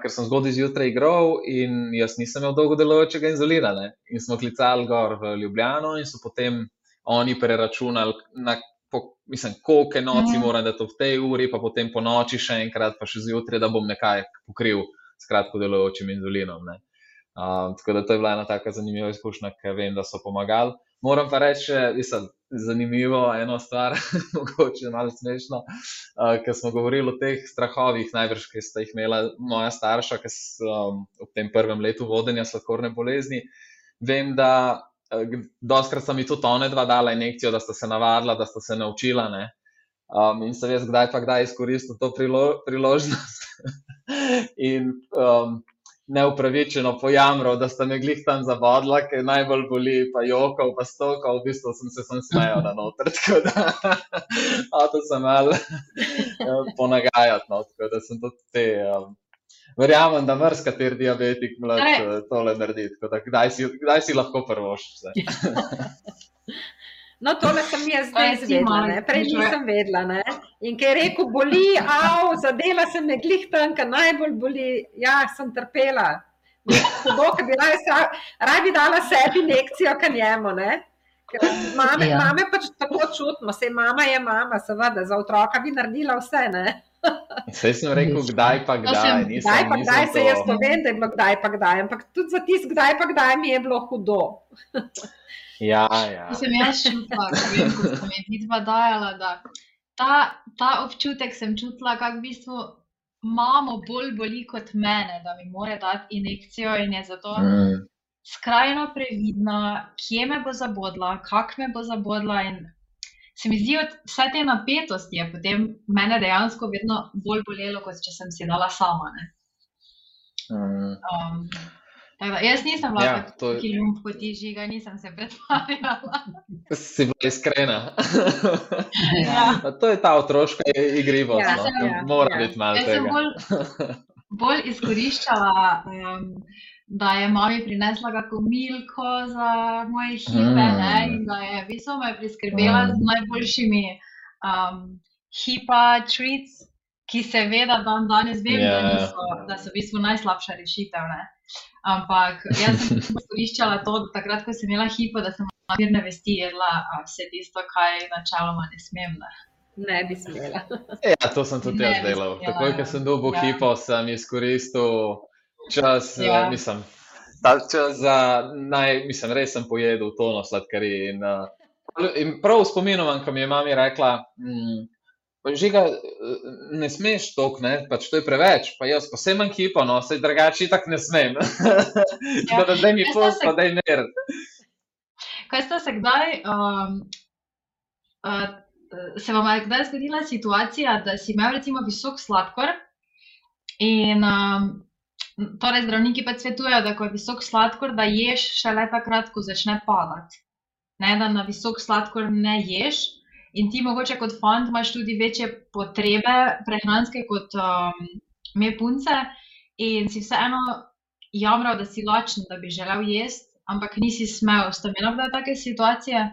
ker sem zgodaj zjutraj igral in jaz nisem imel dolgo delujočega inzulina. Ne? In smo klicali gor v Ljubljano in so potem oni preračunali, na, mislim, koliko noči Mhm. moram dati v tej uri, pa potem po noči še enkrat, pa še zjutraj, da bom nekaj pokril s kratko delujočim inzulinom. Ne? Um, tako da to je bila ena taka zanimiva izkušnja, ki vem, da so pomagali. Moram pa reči, mislim, zanimivo eno stvar, *laughs* mogoče malo smešno, uh, ker smo govorili o teh strahovih, najbrž, ki sta jih imela moja starša, ki so um, v tem prvem letu vodenja sladkorne bolezni. Vem, da uh, doskrat sta mi tudi one dva dala injekcijo, da sta se navadila, da sta se naučila. Um, in sem jaz kdaj pa kdaj izkoristil to prilo priložnost *laughs* in um, neupravičeno pojamral, da sta me glih tam zabodla, ker najbolj boli, pa jokal, pa stokal, v bistvu sem se sem smejal na noter, *laughs* tako da *laughs* to sem mal ponagajati, no, tako da sem tudi te, um, verjamem, da mrs kater diabetik mlad Torej- eh, tole naredi, tako da kdaj si, kdaj si lahko prvošč vse. *laughs* No, tole sem jaz zdaj izvedela, ne? prej nisem vedela. Ne? In ker je rekel, boli, av, zadela se me glih tam, kar najbolj boli, ja, sem trpela. Hudo, ker bi raje raje dala sebi injekcijo, kot njemu. Ne? Ker Mame, Ja. mame pač tako čutimo, se mama je mama, seveda, za otroka bi naredila vse. Ne? Sej sem rekel, kdaj pa kdaj. sem- nisem, Kdaj pa nisem kdaj se to- jaz to vem, da je bilo kdaj pa kdaj, ampak tudi za tisti kdaj pa kdaj mi je bilo hudo. *laughs* Ja, ja. Sem jaz čutila, ko sem jih vidva dajala, da ta, ta občutek sem čutila, kako v bistvu mamo bolj boli kot mene, da mi mora dati injekcijo in je zato Mm. skrajno previdna, kje me bo zabodla, kak me bo zabodla. In se mi zdi, od vse te napetosti je potem mene dejansko vedno bolj bolelo, kot če sem si dala sama. Ne? Mm. Um, da, jaz nisem bila Ja, ja, to ljub kot ti žiga, nisem se pretvarjala. Si bila iskrena. *laughs* Ja. To je ta otroška igrivost. Ja, no, sem, ja, Mora ja. biti malo Jaz sem tega. bolj, bolj izkoriščala, um, da je mami prinesla kako milko za moje hipe Mm. ne, in da je v bistvu me priskrbela Mm. z najboljšimi um, hipa treats, ki seveda dan danes vem, Ja, da, ja. niso, da so v bistvu najslabša rešitev. Ne. Ampak jaz sem izkoriščala to, da takrat, ko sem imela hipo, da sem na mirne vesti jedla a, vse tisto, kaj načeloma ne smem. Ne. Ne bi smela. Ja, to sem tudi Ne jaz delal. Takoj, ko sem dobil ja. hipo, sem izkoristil čas, Ja. ja. mislim, ta čas za naj, mislim, res sem pojedel tono sladkarij. In, uh, in prav imam, ko mi je mami rekla, mm, Žiga, eh, ne smeš tok, ne, pač to je preveč, pa jaz pa sem hipo, no, sej drugače tako ne smem. *laughs* Tako da zdaj mi Jaz sem pust, se- pa daj mir. Kaj ste se kdaj, um, uh, se vam je kdaj zgodila situacija, da si imel recimo visok sladkor in um, Torej, zdravniki pa svetujejo, da ko je visok sladkor, da ješ šele takrat, ko začne padati. Ne, da na visok sladkor ne ješ. In ti, mogoče kot fant, imaš tudi večje potrebe prehranske kot um, me punce, in si vseeno jamral, da si lačen, da bi želel jesti, ampak nisi smel. Ste imeli kdaj take situacije?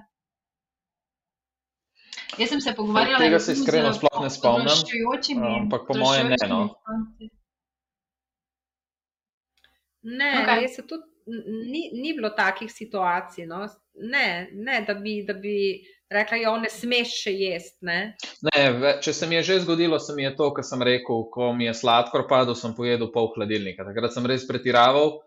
Jaz sem se pogovarjala Tega z se iskreno zelo sploh ne spomnim, odraščajočimi- ampak po moje ne, no. Ne, okay. res je tudi, ni, ni bilo takih situacij. No. Ne, ne, da bi, da bi rekla, da ne smeš še jesti. Ne. Ne, če se mi je že zgodilo, se mi je to, kar sem rekel, ko mi je sladkor padel, sem pojedel pol hladilnika. Takrat sem res pretiraval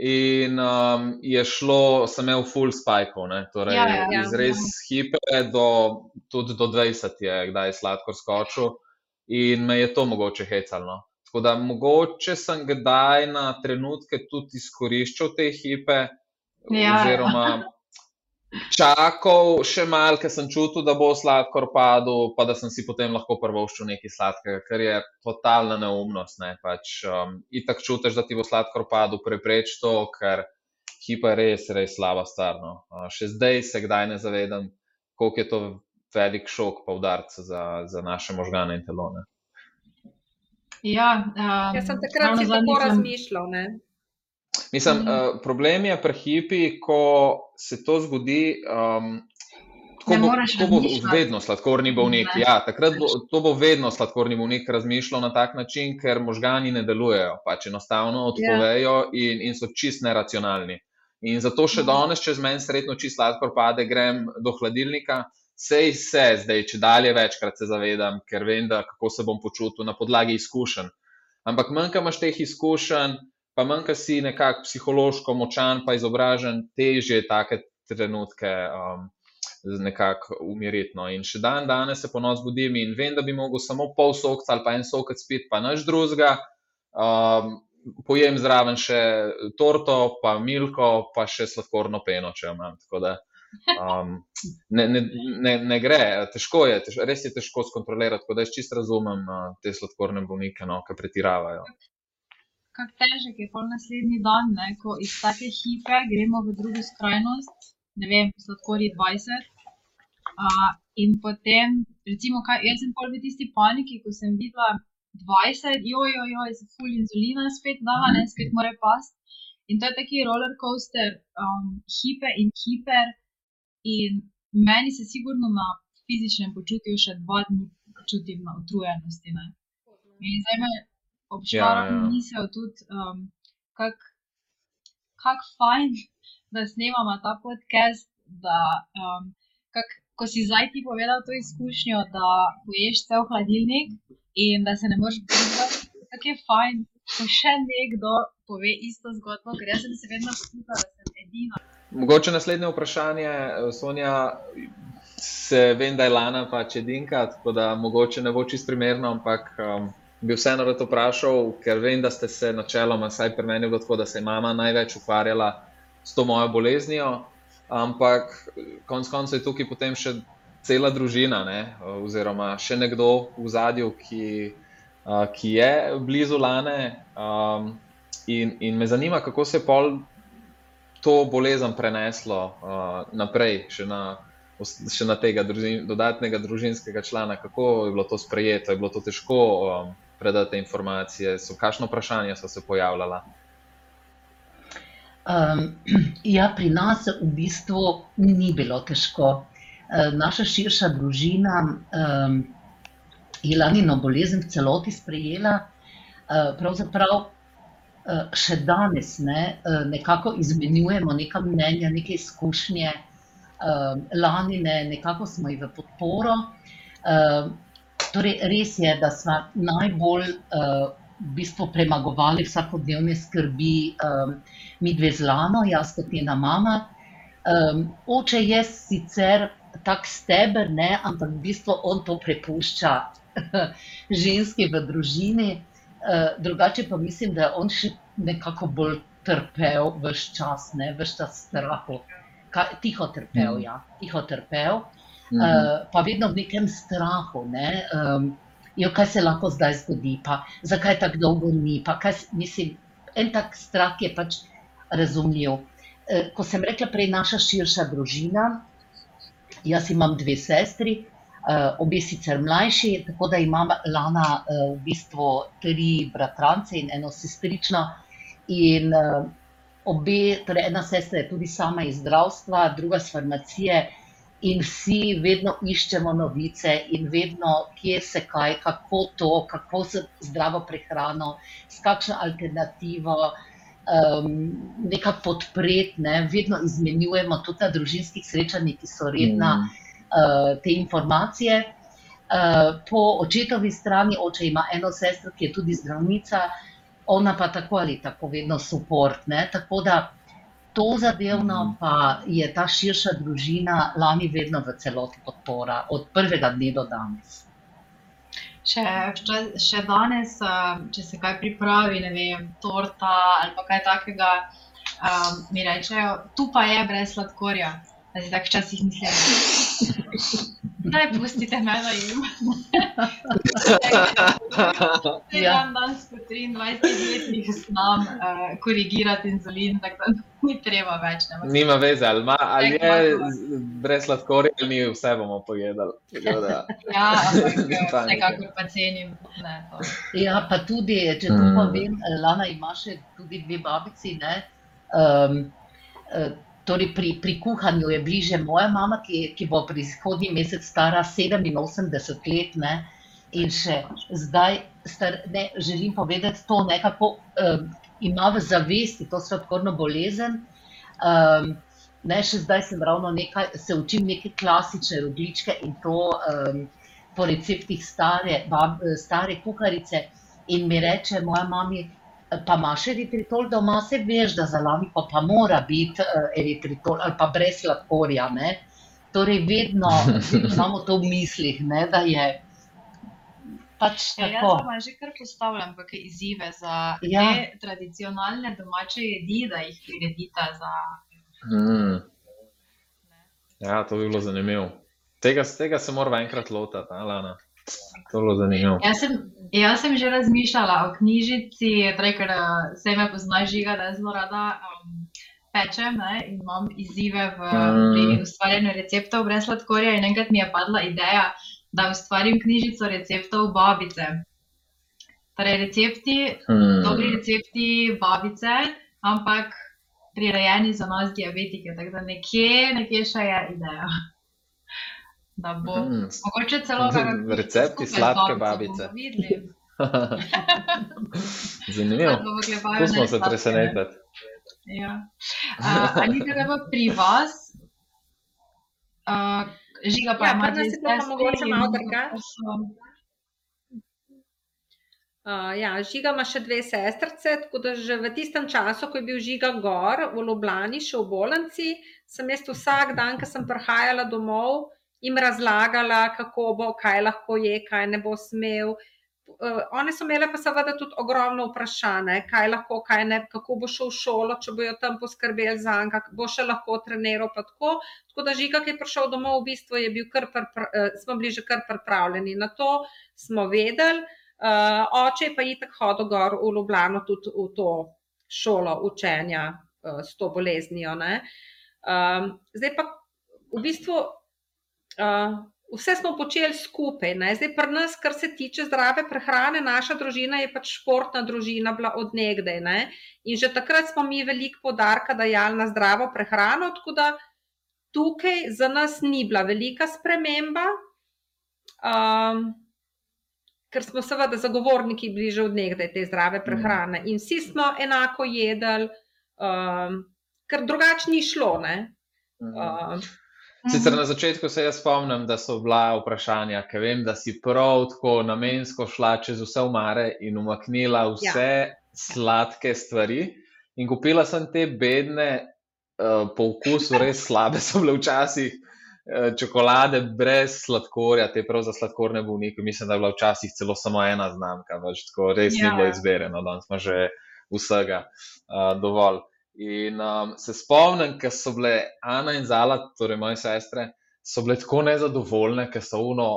in um, je šlo, sem imel full spikov, ne, torej Ja, ja, ja. iz res hipe do, tudi do 20 je kdaj sladkor skočil in me je to mogoče hecalo. Tako da mogoče sem kdaj na trenutke tudi izkoriščal te hipe, Ja. oziroma čakal še malo, ker sem čutil, da bo sladkor padel, pa da sem si potem lahko prvoščil nekaj sladkega, kar je totalna neumnost. Ne? Pač, um, itak čutiš, da ti bo sladkor padel, prepreč to, ker hipa je res, res slaba stvar. No? Uh, še zdaj se kdaj ne zavedam, koliko je to velik šok, pa udarc za, za naše možgane in telo. Ja, um, Jaz sem takrat ravno si tako zadnjič sem- razmišljal. Ne. Mislim, Mhm. uh, problem je pri hipi, ko se to zgodi. Um, Tako bo, tako bo vedno sladkorni bolnik. Ne. Ja, takrat bo, to bo vedno sladkorni bolnik razmišljal na tak način, ker možgani ne delujejo, pač enostavno odpovejo in, in so čist neracionalni. In zato še Mhm. danes, če z meni sredno čist sladkor pade, grem do hladilnika. Sej se zdaj, če dalje večkrat se zavedam, ker vem, da kako se bom počutil na podlagi izkušenj. Ampak manjka imaš teh izkušenj, pa manjka si nekako psihološko močan, pa izobražen, težje je take trenutke um, nekako umiriti. No. In še dan danes se ponos budim in vem, da bi mogel samo pol sokca ali pa en sokec spiti, pa nič drugega. Um, pojem zraven še torto, pa milko, pa še sladkorno peno, če imam. Tako da um, ne, ne, ne, ne gre, težko je, tež, res je težko skontrolirati. Tako da jaz čisto razumem uh, te sladkorne bolnike, no, ki pretiravajo. kako težek je pol naslednji dan, ne, ko iz take hipe gremo v drugo skrajnost, ne vem, sladkor je 20. Uh, in potem, recimo, kaj, jaz sem pol v tisti paniki, ko sem videla 20, joj, joj, joj, se ful inzulina spet dala, ne, spet mora past. In to je taki roller coaster, um, hipe in hiper. In meni se sigurno na fizičnem počutju še dva dni počutim na utrujenosti. Ne. In zdaj me obšara Ja, ja. misel tudi, um, kako kak fajn, *laughs* da snemamo ta podcast, da um, kak, ko si zdaj ti povedal to izkušnjo, da poješ cel hladilnik in da se ne moreš brigati, kako je fajn, ko še nekdo pove isto zgodbo, ker jaz sem se vedno počutila, da sem edina. Mogoče naslednje vprašanje, eh, Sonja. Se vem, da je Lana pač edinka, tako da mogoče ne bo čist primerno, ampak um, bi vseeno rad vprašal, ker vem, da ste se načeloma, vsaj pri meni, je bilo tako, da se je mama največ ukvarjala s to mojo boleznijo, ampak konec koncev je tukaj potem še cela družina, ne? oziroma še nekdo v zadju, ki, uh, ki je blizu Lane. Um, in, in me zanima, kako se je pol to bolezen preneslo uh, naprej, še na, še na tega družin, dodatnega družinskega člana, kako je bilo to sprejeto, je bilo to težko um, predati informacije, so kakšno vprašanje so se pojavljala. Um, *clears throat* ja, pri nas v bistvu ni bilo težko. Eh, Naša širša družina um, je lanino bolezen v celoti sprejela. Eh, Pravzaprav še danes ne, eh, nekako izmenjujemo neka mnenja, neke izkušnje. Um, Lanine nekako smo ji v podporo. Torej, res je, da smo najbolj v bistvu premagovali vsakodnevne skrbi, mi dve z Lano, jaz kot njena mama. Oče je sicer tak steber, ne, ampak v bistvu on to prepušča *laughs* ženski v družini. Uh, drugače pa mislim, da je on še nekako bolj trpel vse čas, ne, vse čas strahu. Ka, tiho trpel, Mhm. ja, tiho trpel. Mhm. Uh, pa vedno v nekem strahu, ne, um, jo, kaj se lahko zdaj zgodi, pa zakaj tako dolgo ni. pa Kaj, mislim, en tak strah je pač razumljiv. Eh, ko sem rekla prej, naša širša družina, jaz imam dve sestri, eh, obe sicer mlajši, tako da imam Lana eh, v bistvu tri bratrance in eno sestrično. In obe, torej ena sestra je tudi sama iz zdravstva, druga iz farmacije. In vsi vedno iščemo novice, in vedno, kje se kaj, kako to, kako se zdravo prehrano, s kakšno alternativo, um, nekako podpreti, ne? vedno izmenjujemo tudi na družinskih srečanjih, ki so redna mm. Uh, te informacije. Uh, po očetovi strani, oče ima eno sestro, ki je tudi zdravnica, ona pa tako ali tako vedno support. Ne? Tako da to zadevno mm. pa je ta širša družina lani vedno v celoti podpora, od prvega dne do danes. Še, še danes, um, če se kaj pripravi, ne vem, torta ali kaj takega, um, mi rečejo, tu pa je brez sladkorja. Zdaj, tako včasih mislim. Naj pustite me, da jim. Ja, danes po 23 letih znam uh, korigirati inzulin, tako da ni treba več. Ne, Nima veze, ali, ma, ali je brez sladkorja, ali ni, vse bomo pojedali. ja, ampak vsekakor pa cenim. Ne, ja, pa tudi, če to mm. povem, Lana ima še tudi dve babici. Ne, um, uh, Torej pri, pri kuhanju je bliže moja mama, ki, ki bo prihodnji mesec stara 87 let. Ne? In še zdaj star, ne, želim povedati, da to nekako um, ima v zavesti, to sladkorno bolezen. Um, ne, še zdaj sem ravno nekaj, se učim neke klasične rogličke in to um, po receptih stare, bab, stare kuharice. In mi reče moja mama, pa imaš eritritol doma, se veš, da za lamiko pa mora biti uh, eritritol ali pa brez sladkorja. Ne? Torej, vedno, *laughs* imamo to v mislih, ne, da je pač ja, tako. Ja, jaz že kar postavljam kakšne izzive za ja. te tradicionalne domače jedi, da jih priredite za. Hmm. Ja, to bi bilo zanimivo. Tega, tega se moramo enkrat lotiti, Alana. Bilo zanimivo. Jaz sem, jaz sem že razmišljala o knjižici, torej, ker se me pozna žiga, da zelo rada um, pečem ne, in imam izzive v mm. ustvarjanju receptov brez sladkorja. In enkrat mi je padla ideja, da ustvarim knjižico receptov babice. Torej, recepti, mm. dobri recepti babice, ampak prirejeni za nas diabetike. Tako da nekje, nekje še je ideja da bo mm. mogoče celo *laughs* recepti sladke babice. *laughs* Zanimivo. Tu smo se presenetili. Ja. Ali je treba pri vas, uh, žiga pa ja, ima tudi nekaj, mogoče malo drugače? Uh, ja, žiga ima še dve sestrce, tako da že v tistem času, ko je bil žiga gor v Ljubljani, še v Bolanci, sem jaz vsak dan, ko sem prihajala domov, jim razlagala, kako bo, kaj lahko je, kaj ne bo smel. Uh, one so imele pa seveda tudi ogromno vprašanje, kaj lahko, kaj ne, kako bo šel v šolo, če bojo tam poskrbeli za njega, bo še lahko treniral. Tako. tako da, žiga, ki je prišel domov, v bistvu je bil kar, pripra, uh, smo bili že kar pripravljeni na to, smo vedeli. Uh, oče pa je tako hodil gor v Ljubljano tudi v to šolo učenja uh, s to boleznijo. Um, zdaj pa v bistvu uh, vse smo počeli skupaj. Ne? Zdaj, pri nas, kar se tiče zdrave prehrane, naša družina je pač športna družina, bila odnegdaj. Ne? In že takrat smo mi veliko podarka dajali na zdravo prehrano, tako da tukaj za nas ni bila velika sprememba. Um, Ker smo seveda zagovorniki bliže od nekdaj te zdrave prehrane in vsi smo enako jedli, um, ker drugače ni šlo. Um, Sicer na začetku se jaz spomnim, da so bila vprašanja, ker vem, da si prav tako namensko šla čez vse umare in umaknila vse ja. sladke stvari. In kupila sem te bedne, uh, po okusu res *laughs* slabe, so bile včasih uh, čokolade brez sladkorja, te prav za sladkorne bolnike. Mislim, da je bila včasih celo samo ena znamka, več tako res ja. ni bilo izbereno, danes smo že vsega uh, dovolj. In um, se spomnim, ker so bile Ana in Zala, torej moje sestre, so bile tako nezadovoljne, ker so uno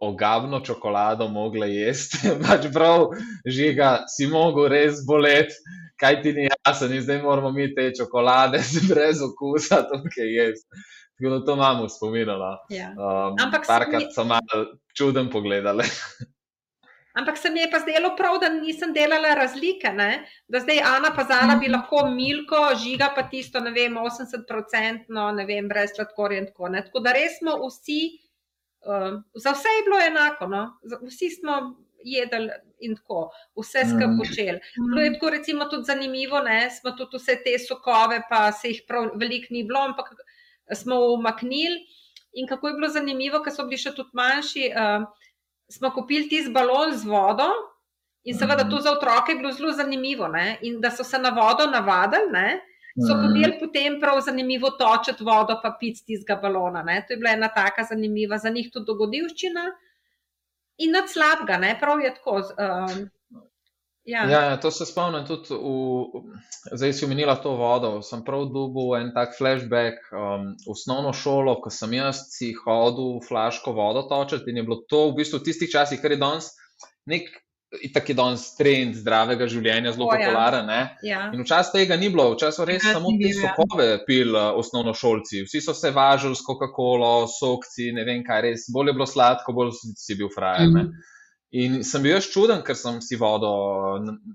ogabno čokolado mogla jesti, *laughs* pač prav žiga, si mogel res boleti, kaj ti ni jasno, in zdaj moramo mi te čokolade *laughs* brez okusa tukaj jesti. Tako da to imamo spominjala. Ja. Um, Ampak parkrat mi- so malo čuden pogledali. *laughs* Ampak se mi je pa zdelo prav, da nisem delala razlike. Ne? Da zdaj Ana Pazala bi lahko milko, žiga pa tisto, ne vem, 80-odstotno, ne vem, brez sladkorja in tako. Ne? Tako da res smo vsi, um, za vse je bilo enako, no? Vsi smo jedli in tako, vse skupaj Mm. počeli. Bilo je tako recimo tudi zanimivo, ne? smo tudi vse te sokove, pa se jih prav veliko ni bilo, ampak smo umaknili. In kako je bilo zanimivo, ker so bili še tudi manjši, uh, smo kupili tisti balon z vodo. In seveda Mhm. to za otroke je bilo zelo zanimivo, ne? in da so se na vodo navadili, ne? so Mhm. hoteli potem prav zanimivo točiti vodo, pa piti tistega balona. Ne? To je bila ena taka zanimiva, za njih tudi dogodivščina. In nad slabega, ne? prav je tako. Um, ja. Ja, ja, to se spomnim tudi, v, zdaj si omenila to vodo. Sem prav dobil en tak flashback. Um, v osnovno šolo, ko sem jaz si hodil flaško vodo točiti in je bilo to v bistvu v tistih časih, kar je danes nek, itak je danes trend zdravega življenja, zelo ja. popularen. Ne? Ja. In včasih tega ni bilo, včasih so res samo te bil, ja. sokove pil osnovnošolci. Vsi so se važili s Coca-Colo, sokci, ne vem kaj res. Bolj je bilo sladko, bolj si- bil frajer. ne. In sem bil jaz čuden, ker sem si vodo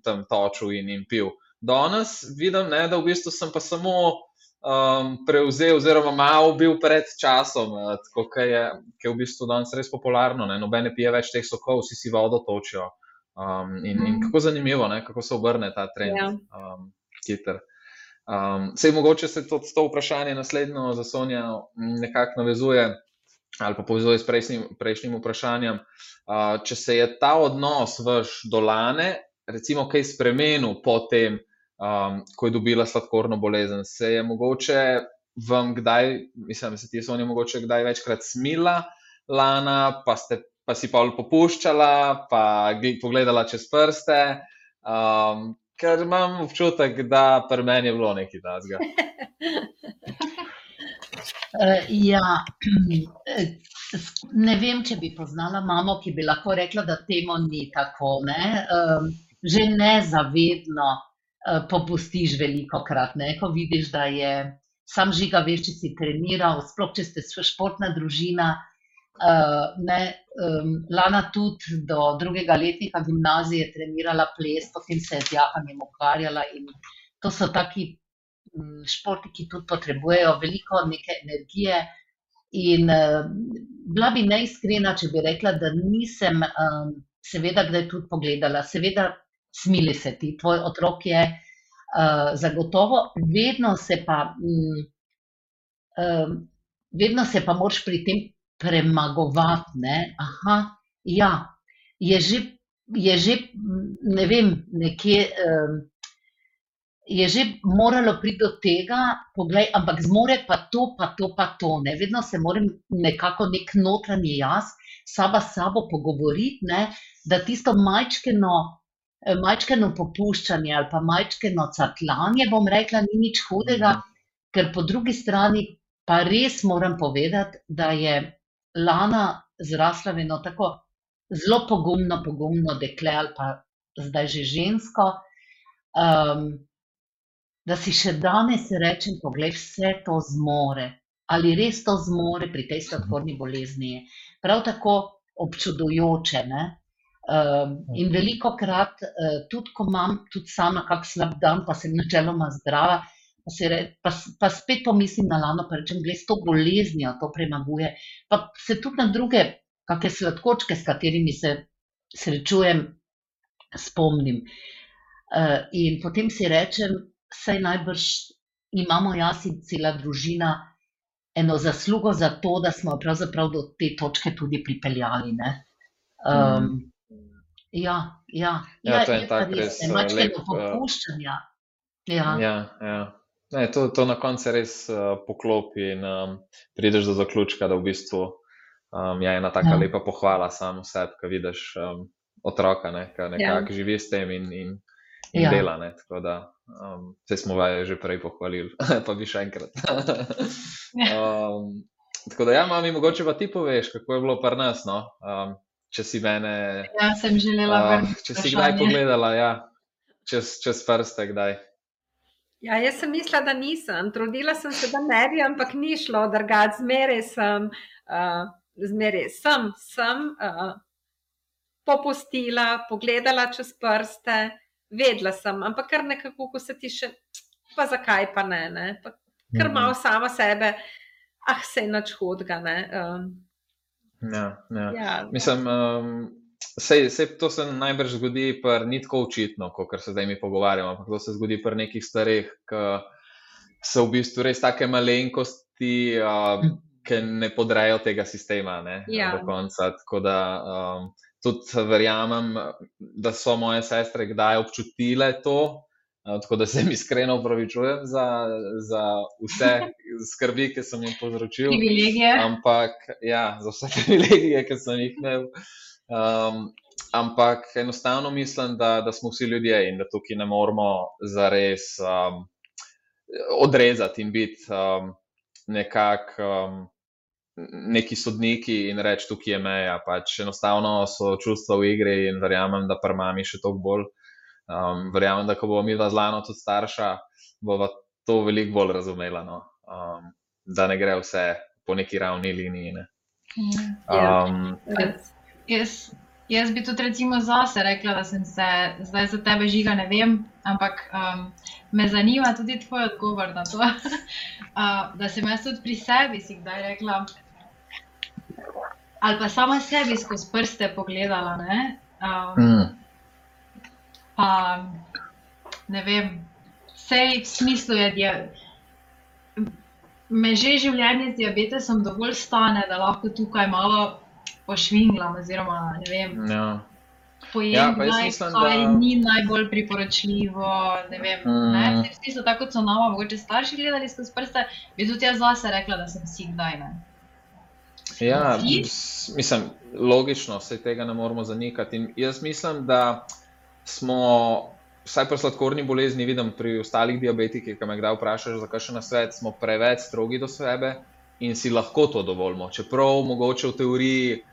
tam točil in, in pil. Danes vidim, ne, da v bistvu sem pa samo um, prevzel, oziroma malo bil pred časom, eh, tako kot je, ki je v bistvu danes res popularno. Ne. Noben ne pije več teh sokov, vsi si vodo točijo. Um, in, in Mhm. kako zanimivo, ne, kako se obrne ta trend. Ja. Um, hiter. Um, sej mogoče se to, to vprašanje naslednjo za Sonja m, nekako navezuje ali pa povezuje s prejšnjim, prejšnjim vprašanjem. Če se je ta odnos vaš do Lane, recimo, kaj spremenil po tem, ko je dobila sladkorno bolezen, se je mogoče vam kdaj, mislim, da se ti Sonja mogoče kdaj večkrat smila Lana, pa, ste, pa si pol popuščala, pa gl- pogledala čez prste. Um, ker imam občutek, da pri meni je bilo nekaj tasga. *laughs* Uh, ja, *clears throat* ne vem, če bi poznala mamo, ki bi lahko rekla, da temu ni tako. Ne? Um, že nezavedno uh, popustiš veliko krat, ne? ko vidiš, da je sam žiga, veš, če si treniral, sploh če ste športna družina. Uh, ne, um, Lana tudi do drugega letnika gimnazije trenirala ples, potem se je z jahanjem ukvarjala to so taki športi, ki tudi potrebujejo veliko neke energije. In uh, bila bi neiskrena, če bi rekla, da nisem, um, seveda, kdaj tudi pogledala. Seveda, smili se ti, tvoj otrok je uh, zagotovo, vedno se pa, um, um, vedno se pa moraš pri tem premagovati. Ne? Aha, ja, je že, je že, ne vem, nekje. Um, je že moralo priti do tega, poglej, ampak zmore pa to, pa to, pa to. Ne? Vedno se moram nekako nek notranji jaz, sama sabo pogovoriti, ne? da tisto majčkeno, majčkeno popuščanje ali pa majčkeno catlanje, bom rekla, ni nič hudega, ker po drugi strani pa res moram povedati, da je Lana zrasla v eno tako zelo pogumno, pogumno dekle ali pa zdaj že žensko. Um, da si še danes rečem, poglej, vse to zmore. Ali res to zmore pri tej sladkorni bolezni? je. Prav tako občudujoče. Ne? Um, in veliko krat, uh, tudi ko imam tudi sama kak slab dan, pa sem načeloma zdrava, pa, re, pa, pa spet pomislim na lano, pa rečem, gled, s to boleznijo to premaguje. Pa se tudi na druge, kakšne sladkočke, s katerimi se srečujem, spomnim. Uh, in potem si rečem, saj najbrž imamo jaz in cela družina eno zaslugo za to, da smo pravzaprav do te točke tudi pripeljali. ne. Um, ja, ja, Ja, to je pa tak res, eh, majčkeno lep, eh, popuščanja. Ja. Ja, ja. Ne, to, to na koncu res uh, poklopi in um, prideš do zaključka, da v bistvu um, je ena taka Ja. lepa pohvala samo sebi, ko vidiš um, otroka, ne, ki nekako živi s tem in, in Ja. dela. Ne, tako da um, vse smo vaje že prej pohvalili, *laughs* pa bi še enkrat. *laughs* um, tako da, ja, mami, mogoče pa ti poveš, kako je bilo pri nas. No? Um, če si mene. Ja, sem želela uh, vrniti. Če si kdaj pogledala, ja, čez, čez prste, kdaj. Ja, jaz sem mislila, da nisem. Trudila sem se, da ne bi, ampak ni šlo, da zmeraj sem, uh, zmeraj sem, sem uh, popustila, pogledala čez prste, vedela sem, ampak kar nekako, ko se ti še, pa zakaj pa ne, ne? Pa, kar mhm. malo sama sebe, ah, se je nič hudega. Um, Ja, ja. Ja, Mislim, um, sej, sej to se najbrž zgodi, pa ni tako očitno, kot se zdaj mi pogovarjamo. Ampak to se zgodi pri nekih starih, ki so v bistvu res take malenkosti, uh, ki ne podrejo tega sistema ne, ja. do konca. Tako da um, tudi verjamem, da so moje sestre kdaj občutile to. Tako da se mi iskreno upravičujem za, za vse *laughs* skrbi, ki sem jim povzročil. Privilegije. Ampak, ja, za vse privilegije, ki sem jih imel. Um, ampak enostavno mislim, da, da smo vsi ljudje in da tukaj ne moramo zares um, odrezati in biti um, nekako um, neki sodniki in reči, tukaj je meja. Pač enostavno so čustva v igri in verjamem, da pri mami še toliko bolj. Um, verjamem, da ko bomo mi dva zlano tudi starša, bomo to veliko bolj razumela, no? um, da ne gre vse po neki ravni liniji. Ne? Um, jaz, jaz bi tudi recimo zase rekla, da sem se zdaj za tebe žiga, ne vem, ampak um, me zanima tudi tvoj odgovor na to, *laughs* uh, da sem jaz tudi pri sebi si kdaj rekla. Ali pa sama sebi skozi prste pogledala. Um, mm pa ne vem, vse v smislu je, da me že življenje z diabetesom dovolj stane, da lahko tukaj malo pošvinglam. Oziroma, ne vem. Ja. Pojem, ja, naj, mislim, kaj da... ni najbolj priporočljivo. Ne vem, mm. ne? v smislu, tako kot so nama, mogoče starši gledali skozi prste, bi tudi jaz zase rekla, da sem si kdaj. Ne? Ja, mislim, logično, vse tega ne moramo zanikati. In jaz mislim, da smo, vsaj pri sladkorni bolezni, vidim pri ostalih diabetikih, ki me kdaj vprašajo, zakaj še na svet, smo preveč strogi do sebe in si lahko to dovolimo. Čeprav mogoče v teoriji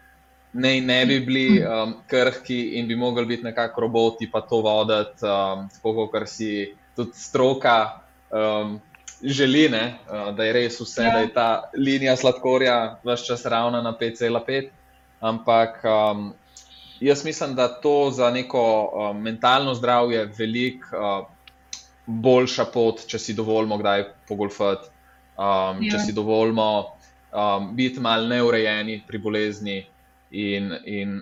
ne, ne bi bili um, krhki in bi mogli biti nekako roboti, pa to voditi, um, tako kot si tudi stroka. Um, Želi, ne, uh, da je res vse, ja. da je ta linija sladkorja vse čas ravna na 5,5, ampak um, jaz mislim, da to za neko uh, mentalno zdravje je veliko uh, boljša pot, če si dovolimo kdaj pogolfati, um, če ja. si dovolimo um, biti malo neurejeni pri bolezni. In, in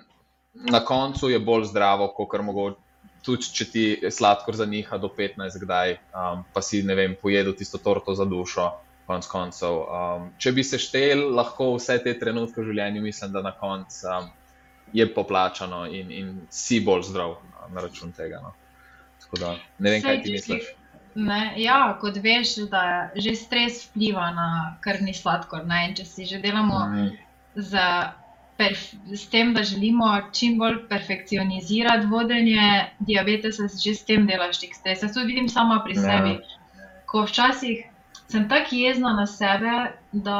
na koncu je bolj zdravo, kot kar mogoče. Tudi če ti je sladkor za njih do 15, kdaj, um, pa si ne vem, pojedel tisto torto za dušo, konc koncev. Um, če bi se štel, lahko vse te trenutke v življenju, mislim, da na koncu um, je poplačano in, in si bolj zdrav na račun tega. No. Da, ne vem, kaj ti misliš. Ne, ja, kot veš, da že stres vpliva na krvni sladkor. Ne? Če si že delamo mm. z, s tem, da želimo čim bolj perfekcionizirati vodenje diabetesa, že s tem delaš tik stres. Jaz to vidim sama pri ja. sebi. Ko včasih sem tako jezna na sebe, da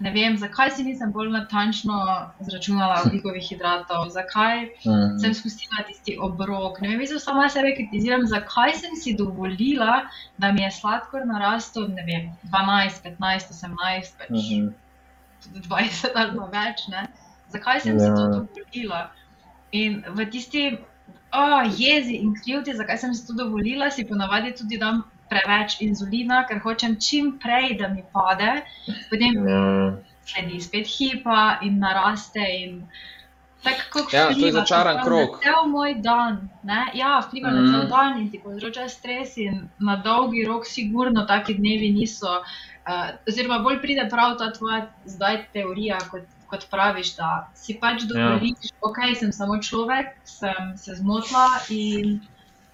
ne vem, zakaj si nisem bolj natančno zračunala *laughs* oglikovih hidratov, zakaj mm. sem spustila tisti obrok. Ne vem, mislim, samo sebe kritiziram, zakaj sem si dovolila, da mi je sladkor narastel, ne vem, 12, 15, 18, pač mm -hmm. 20 ali pa več. Ne? Zakaj sem yeah. si to ja. dovolila? In v tisti oh, jezi in krivdi, zakaj sem si to dovolila, si ponavadi tudi dam preveč inzulina, ker hočem čim prej, da mi pade, potem ja. sledi spet hipa in naraste. In tako ja, to je začaran krok. Cel moj dan, ne? ja, vpliva mm. na cel dan in ti povzroča stres, in na dolgi rok, sigurno, taki dnevi niso. Uh, oziroma, bolj pride prav ta tvoja zdaj teorija. Kot, Kot praviš, da si pač dovoliš, ja. okay, sem samo človek, sem se zmotila in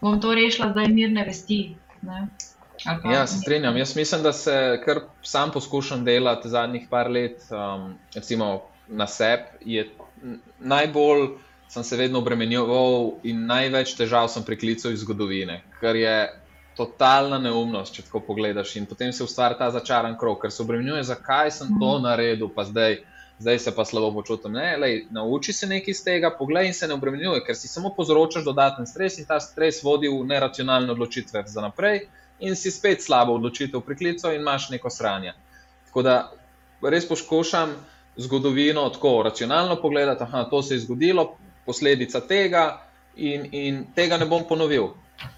bom to rešila zdaj mirne vesti. Ja, se strinjam. Jaz mislim, da se kar sam poskušam delati zadnjih par let, um, recimo na sebi. Najbolj sem se vedno obremenjeval in največ težav sem priklical iz zgodovine, ker je totalna neumnost, če tako pogledaš. In potem se ustvari ta začaran krog, ker se obremenjuje, zakaj sem to Mhm. naredil, pa zdaj, zdaj se pa slabo počutim. Ne, lej, nauči se nekaj iz tega, poglej in se ne obremenjuje, ker si samo povzročaš dodaten stres in ta stres vodi v neracionalne odločitve za naprej in si spet slabo odločitev priklical in imaš neko sranje. Tako da res poskušam zgodovino tako racionalno pogledati, da to se je zgodilo, posledica tega in, in tega ne bom ponovil.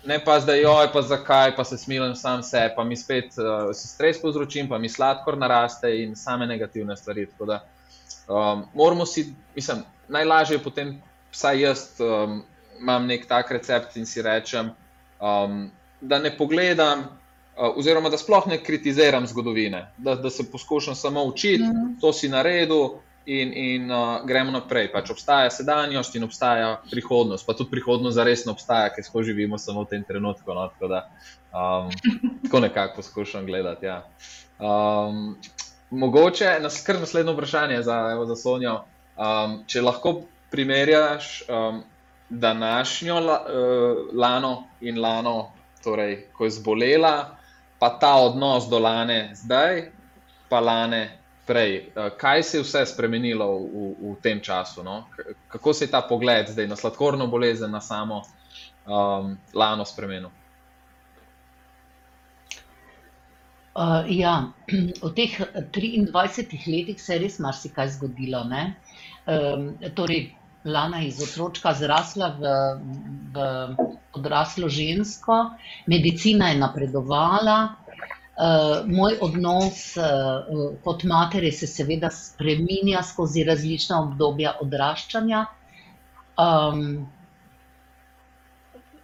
Ne pa zdaj, oj, pa zakaj, pa se smilim sam sebe, pa mi spet uh, si stres povzročim, pa mi sladkor naraste in same negativne stvari. Tako da um, moramo si, mislim, najlažje je potem, vsaj jaz um, imam nek tak recept in si rečem, um, da ne pogledam, uh, oziroma da sploh ne kritiziram zgodovine, da, da se poskušam samo učiti, Mhm. to si naredil. In, in uh, gremo naprej. Pač obstaja sedanjost in obstaja prihodnost, pa tudi prihodnost zares ne obstaja, ker smo živimo samo v tem trenutku. No? Tako, da, um, *laughs* tako nekako poskušam gledati. Ja. Um, mogoče nas kar naslednje vprašanje za, evo, za Sonjo. Um, če lahko primerjaš um, današnjo la, uh, Lano in Lano, torej, ko je zbolela, pa ta odnos do Lane zdaj, pa Lane prej. Uh, kaj se je vse spremenilo v, v, tem času? No? Kako se je ta pogled zdaj na sladkorno bolezen, na samo um, Lano spremenil? Uh, ja, *clears throat* v teh 23 letih se je res marsikaj zgodilo. ne. Um, torej, Lana je iz otročka zrasla v, v odraslo žensko, medicina je napredovala, uh, moj odnos uh, kot matere se seveda spreminja skozi različna obdobja odraščanja. Um,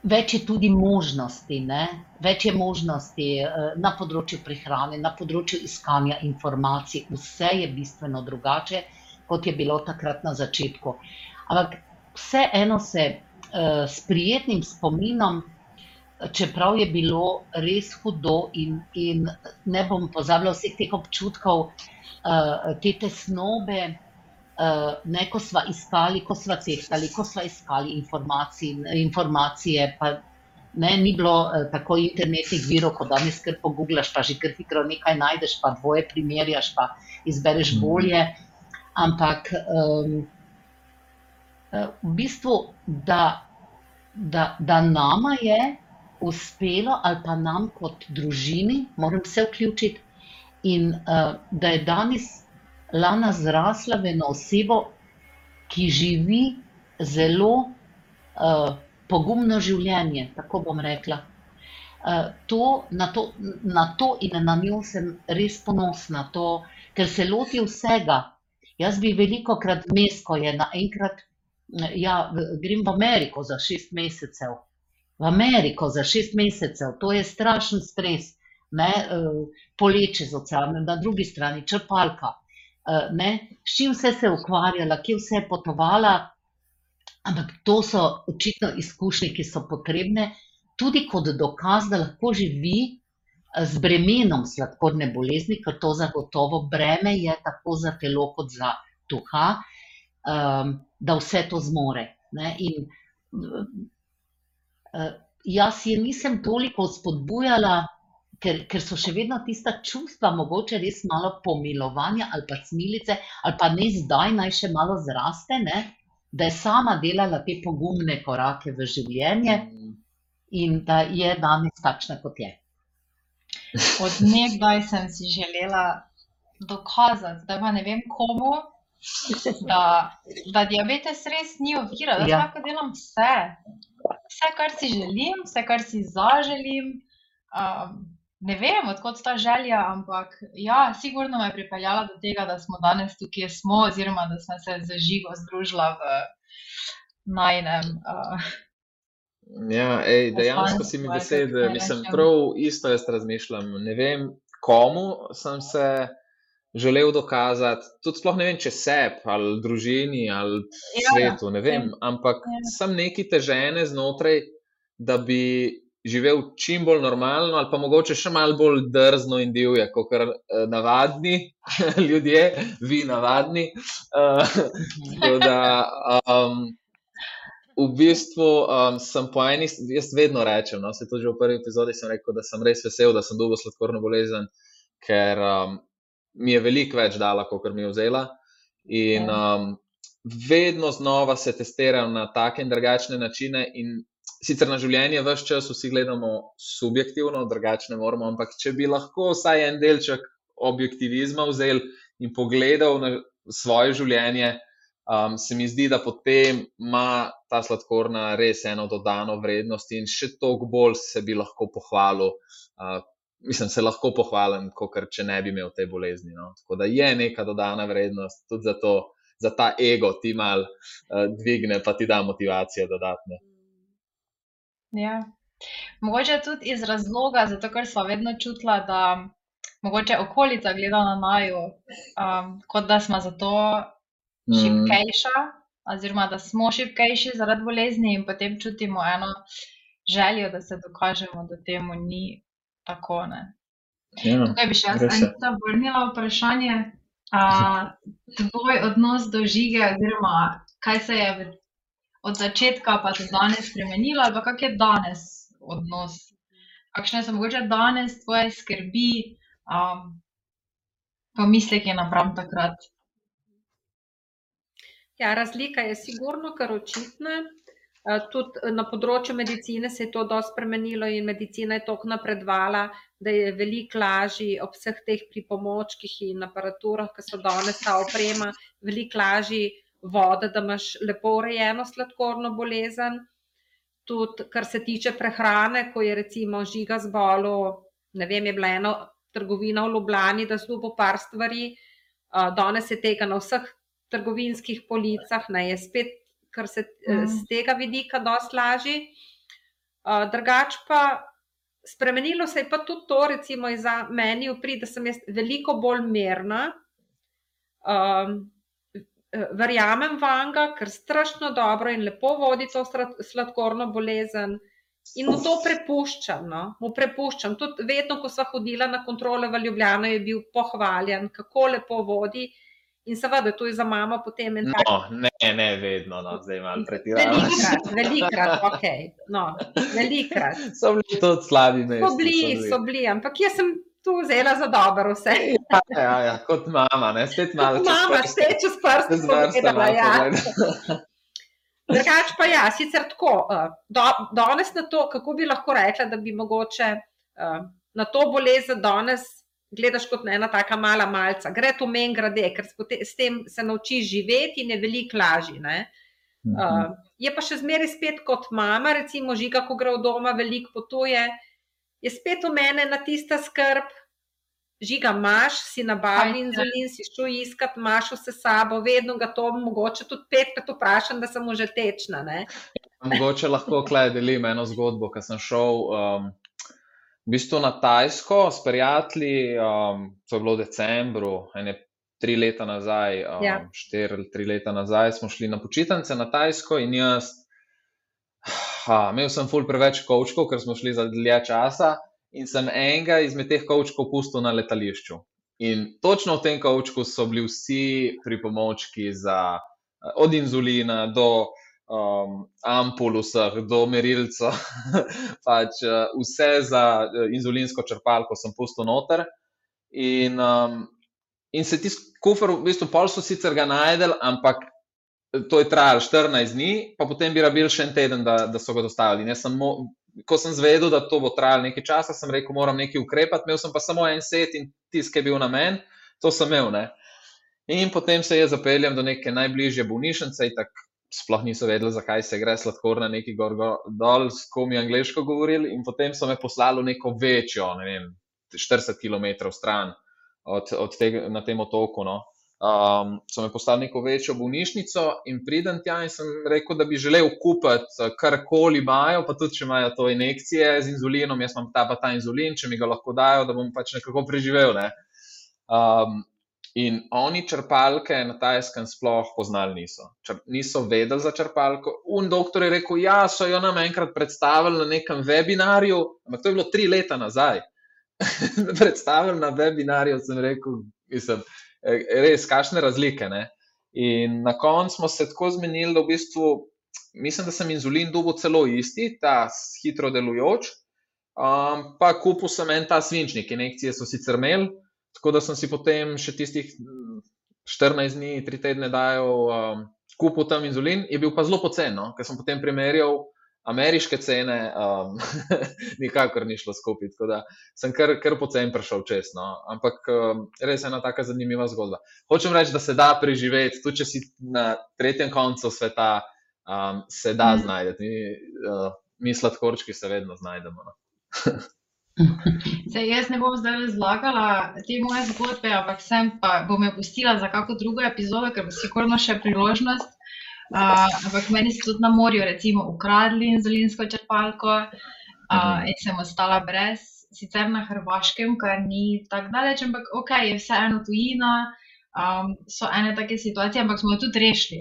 Več je tudi možnosti, ne? več je možnosti eh, na področju prehrane, na področju iskanja informacij. Vse je bistveno drugače, kot je bilo takrat na začetku. Ampak vseeno se uh, s prijetnim spominom, čeprav je bilo res hudo in, in ne bom pozabila vseh teh občutkov, uh, te tesnobe. Uh, ne, ko smo iskali, ko smo tehtali, ko smo iskali informacije, informacije pa ne, ni bilo uh, tako internetnih virov, kot danes, ker pogublaš, pa že kar hitro nekaj najdeš, pa dvoje primerjaš, pa izbereš Mhm. bolje. Ampak um, v bistvu, da, da, da nama je uspelo, ali pa nam kot družini, moram se vključiti, in uh, da je danes Lana zrasla v eno osebo, ki živi zelo uh, pogumno življenje, tako bom rekla. Uh, to, na, to, na to in na njo sem res ponosna, to, ker se loti vsega. Jaz bi veliko krat vmes, ko je naenkrat, ja, grem v Ameriko za šest mesecev. V Ameriko za šest mesecev, to je strašen stres, ne, uh, poleče z oceanom, na drugi strani črpalka. Uh, ne, s čim vse se je ukvarjala, kje vse je potovala, ampak to so očitno izkušnje, ki so potrebne tudi kot dokaz, da lahko živi eh, z bremenom sladkorne bolezni, ker to zagotovo breme je tako za telo kot za duha, da vse to zmore. Ne? In jaz je nisem toliko spodbujala, ker, ker so še vedno tista čustva, mogoče res malo pomilovanja ali pa smilice, ali pa ne zdaj, naj še malo zraste, ne? da je sama delala te pogumne korake v življenje in da je danes takšna, kot je. Od nekdaj sem si želela dokazati, da pa ne vem komu, da, da diabetes res ni ovira, da Ja. lahko delam vse. Vse, kar si želim, vse, kar si zaželim. Um, ne vem, odkot ta želja, ampak ja, sigurno me je pripeljala do tega, da smo danes tukaj, smo, oziroma da sem se z žigo združila v najnem. Uh, Ja, ej, dejansko si mi besede, mislim, prav isto jaz razmišljam. Ne vem, komu sem se želel dokazati, tudi sploh ne vem, če sebi ali družini ali Ja, svetu, ne vem, ampak Ja. sem neki težene znotraj, da bi živel čim bolj normalno ali pa mogoče še malo bolj drzno in divje, kot kar eh, navadni *laughs* ljudje, vi navadni. Uh, da, um, v bistvu um, sem po eni jaz vedno rečem, no, se to že v prvi epizodi sem rekel, da sem res vesel, da sem dobil sladkorno bolezen, ker um, mi je veliko več dala, kot mi je vzela. In um, vedno znova se testirajo na take in drugačne načine. In sicer na življenje vse čas vsi gledamo subjektivno, drugačne moramo, ampak če bi lahko vsaj en delček objektivizma vzel in pogledal na svoje življenje, um, se mi zdi, da potem ima ta sladkorna res eno dodano vrednost in še toliko bolj se bi lahko pohvalil. Uh, mislim, se lahko pohvalim, kot če ne bi imel te bolezni. No? Tako da je neka dodana vrednost tudi za, to, za ta ego, ti mal uh, dvigne, pa ti da motivacijo dodatne. Ja. Mogoče tudi iz razloga, zato ker smo vedno čutila, da mogoče okolica gleda na naju, um, kot da smo zato Mhm. šibkejša, oziroma da smo šibkejši zaradi bolezni in potem čutimo eno željo, da se dokažemo, da temu ni tako. Ne. Ja, Tukaj bi še jaz vrnila vprašanje. A, tvoj odnos do žige, oziroma kaj se je od začetka pa do danes spremenilo, ali pa kak je danes odnos? Kakšne so mogoče danes tvoje skrbi, um, pomisleki napram takrat? Ja, razlika je sigurno kar očitna. Eh, Tudi na področju medicine se je to dosti spremenilo in medicina je tako napredovala, da je veliko lažje ob vseh teh pripomočkih in aparaturah, ki so danes ta oprema, veliko lažje voda, da imaš lepo urejeno sladkorno bolezen. Tudi kar se tiče prehrane, ko je recimo žiga zbolo, ne vem, je bila ena trgovina v Ljubljani, da zlubo par stvari, eh, danes je tega na vseh trgovinskih policah, ne, je spet, kar se mm. z tega vidika, dosti lažji. Uh, drugač pa spremenilo se je pa tudi to, recimo, za meni upri, da sem jaz veliko bolj mirna. Um, verjamem vanga, ker strašno dobro in lepo vodi to sladkorno bolezen. In mu to prepuščam. No? Mu prepuščam. Tudi vedno, ko sva hodila na kontrole v Ljubljano, je bil pohvaljen, kako lepo vodi. In seveda, to je za mamo potem en tak. No, ne, ne vedno, no, zdaj malo pretiravam. Velikrat, *laughs* velikrat, ok. No, velikrat. So bili tudi slabi mesti. So bili, so bili, ampak jaz sem tu vzela za dobro vse. Ja, ja, ja, kot mama, ne, spet malo. Kot mama, še čez prst, čez prst, povedala, ja. Drugač pa ja, sicer tako, do, danes na to, kako bi lahko rekla, da bi mogoče na to bolezen danes gledaš kot ena taka mala malca, gre to meni grade, ker s tem se naučiš živeti in je veliko lažje. Uh, uh, je pa še zmeraj spet kot mama, recimo žiga, ko gre v doma, veliko potuje, je spet v mene na tista skrb. Žiga, imaš, si nabavljen inzulin, si šel iskat, imaš vse sabo, vedno ga to, mogoče tudi petkrat vprašam, da sem mu že tečna. Ne? Mogoče lahko klej delim eno zgodbo, ko sem šel. Um, v bistvu na Tajsko s prijatelji, um, to je bilo v decembru, ene tri leta nazaj, um, Ja. štiri ali tri leta nazaj, smo šli na počitnice na Tajsko in jaz, ha, imel sem ful preveč kovčkov, ker smo šli za dlje časa in sem enega izmed teh kovčkov pustil na letališču. In točno v tem kovčku so bili vsi pripomočki za, od inzulina do um, ampul, vseh, do merilca, *laughs* pač uh, vse za uh, inzulinsko črpalko sem pustil noter. In, um, in se ti kufr, v bistvu, pol so sicer ga najdel, ampak to je trajalo 14 dni, pa potem bi rabili še en teden, da, da so ga dostavili. In jaz sem mo- Ko sem zvedel, da to bo trajalo nekaj časa, sem rekel, moram nekaj ukrepati. Imel sem pa samo en set in tisti, ki je bil na meni, to sem imel. Ne? In potem se je zapeljal do neke najbližje bolnišnice, tako sploh niso vedeli, zakaj se gre sladkorna neki gor, gor dol, s kom je angliško govorili. In potem so me poslali v neko večjo, ne vem, 40 km stran od, od tega, na tem otoku. No. Um, so me poslali neko večjo bolnišnico in pridem tja in sem rekel, da bi želel kupiti eh, karkoli imajo, pa tudi če imajo to injekcije z inzulinom, jaz imam ta pa ta inzulin, če mi ga lahko dajo, da bom pač nekako preživel. Ne. Um, in oni črpalke na tajskem sploh poznali niso. Čr niso vedeli za črpalko. Un doktor je rekel, ja, so jo nam enkrat predstavili na nekem webinarju, ampak to je bilo tri leta nazaj. *laughs* predstavili na webinarju, sem rekel, mislim, res, kakšne razlike. Ne? In na koncu smo se tako zmenili, da v bistvu mislim, da sem inzulin dobil celo isti, ta hitro delujoč. Um, pa kupil sem en ta svinčnik, injekcije so sicer imeli, tako da sem si potem še tistih 14 dni, 3 tedne dajal, um, kupil tam inzulin, je bil pa zelo pocen, no? ker sem potem primerjal ameriške cene, um, *laughs* nikakor ni šlo skupaj. Tako da sem kar, kar pocen prišel čez. No? Ampak um, res je ena tako zanimiva zgodba. Hočem reči, da se da preživeti, tudi če si na tretjem koncu sveta, um, se da mm. znajdeti. Mi, uh, mi sladkorčki se vedno znajdemo. No? *laughs* *laughs* Se, jaz ne bom zdaj razlagala te moje zgodbe, ampak sem pa bom jo pustila za kako drugo epizodo, ker bo sigurno še priložnost. Uh, ampak meni so tudi na morju, recimo, ukradli inzulinsko črpalko uh, in sem ostala brez, sicer na Hrvaškem, kar ni tako daleč, ampak ok, je vseeno tujina, um, so ene take situacije, ampak smo jo tudi rešili,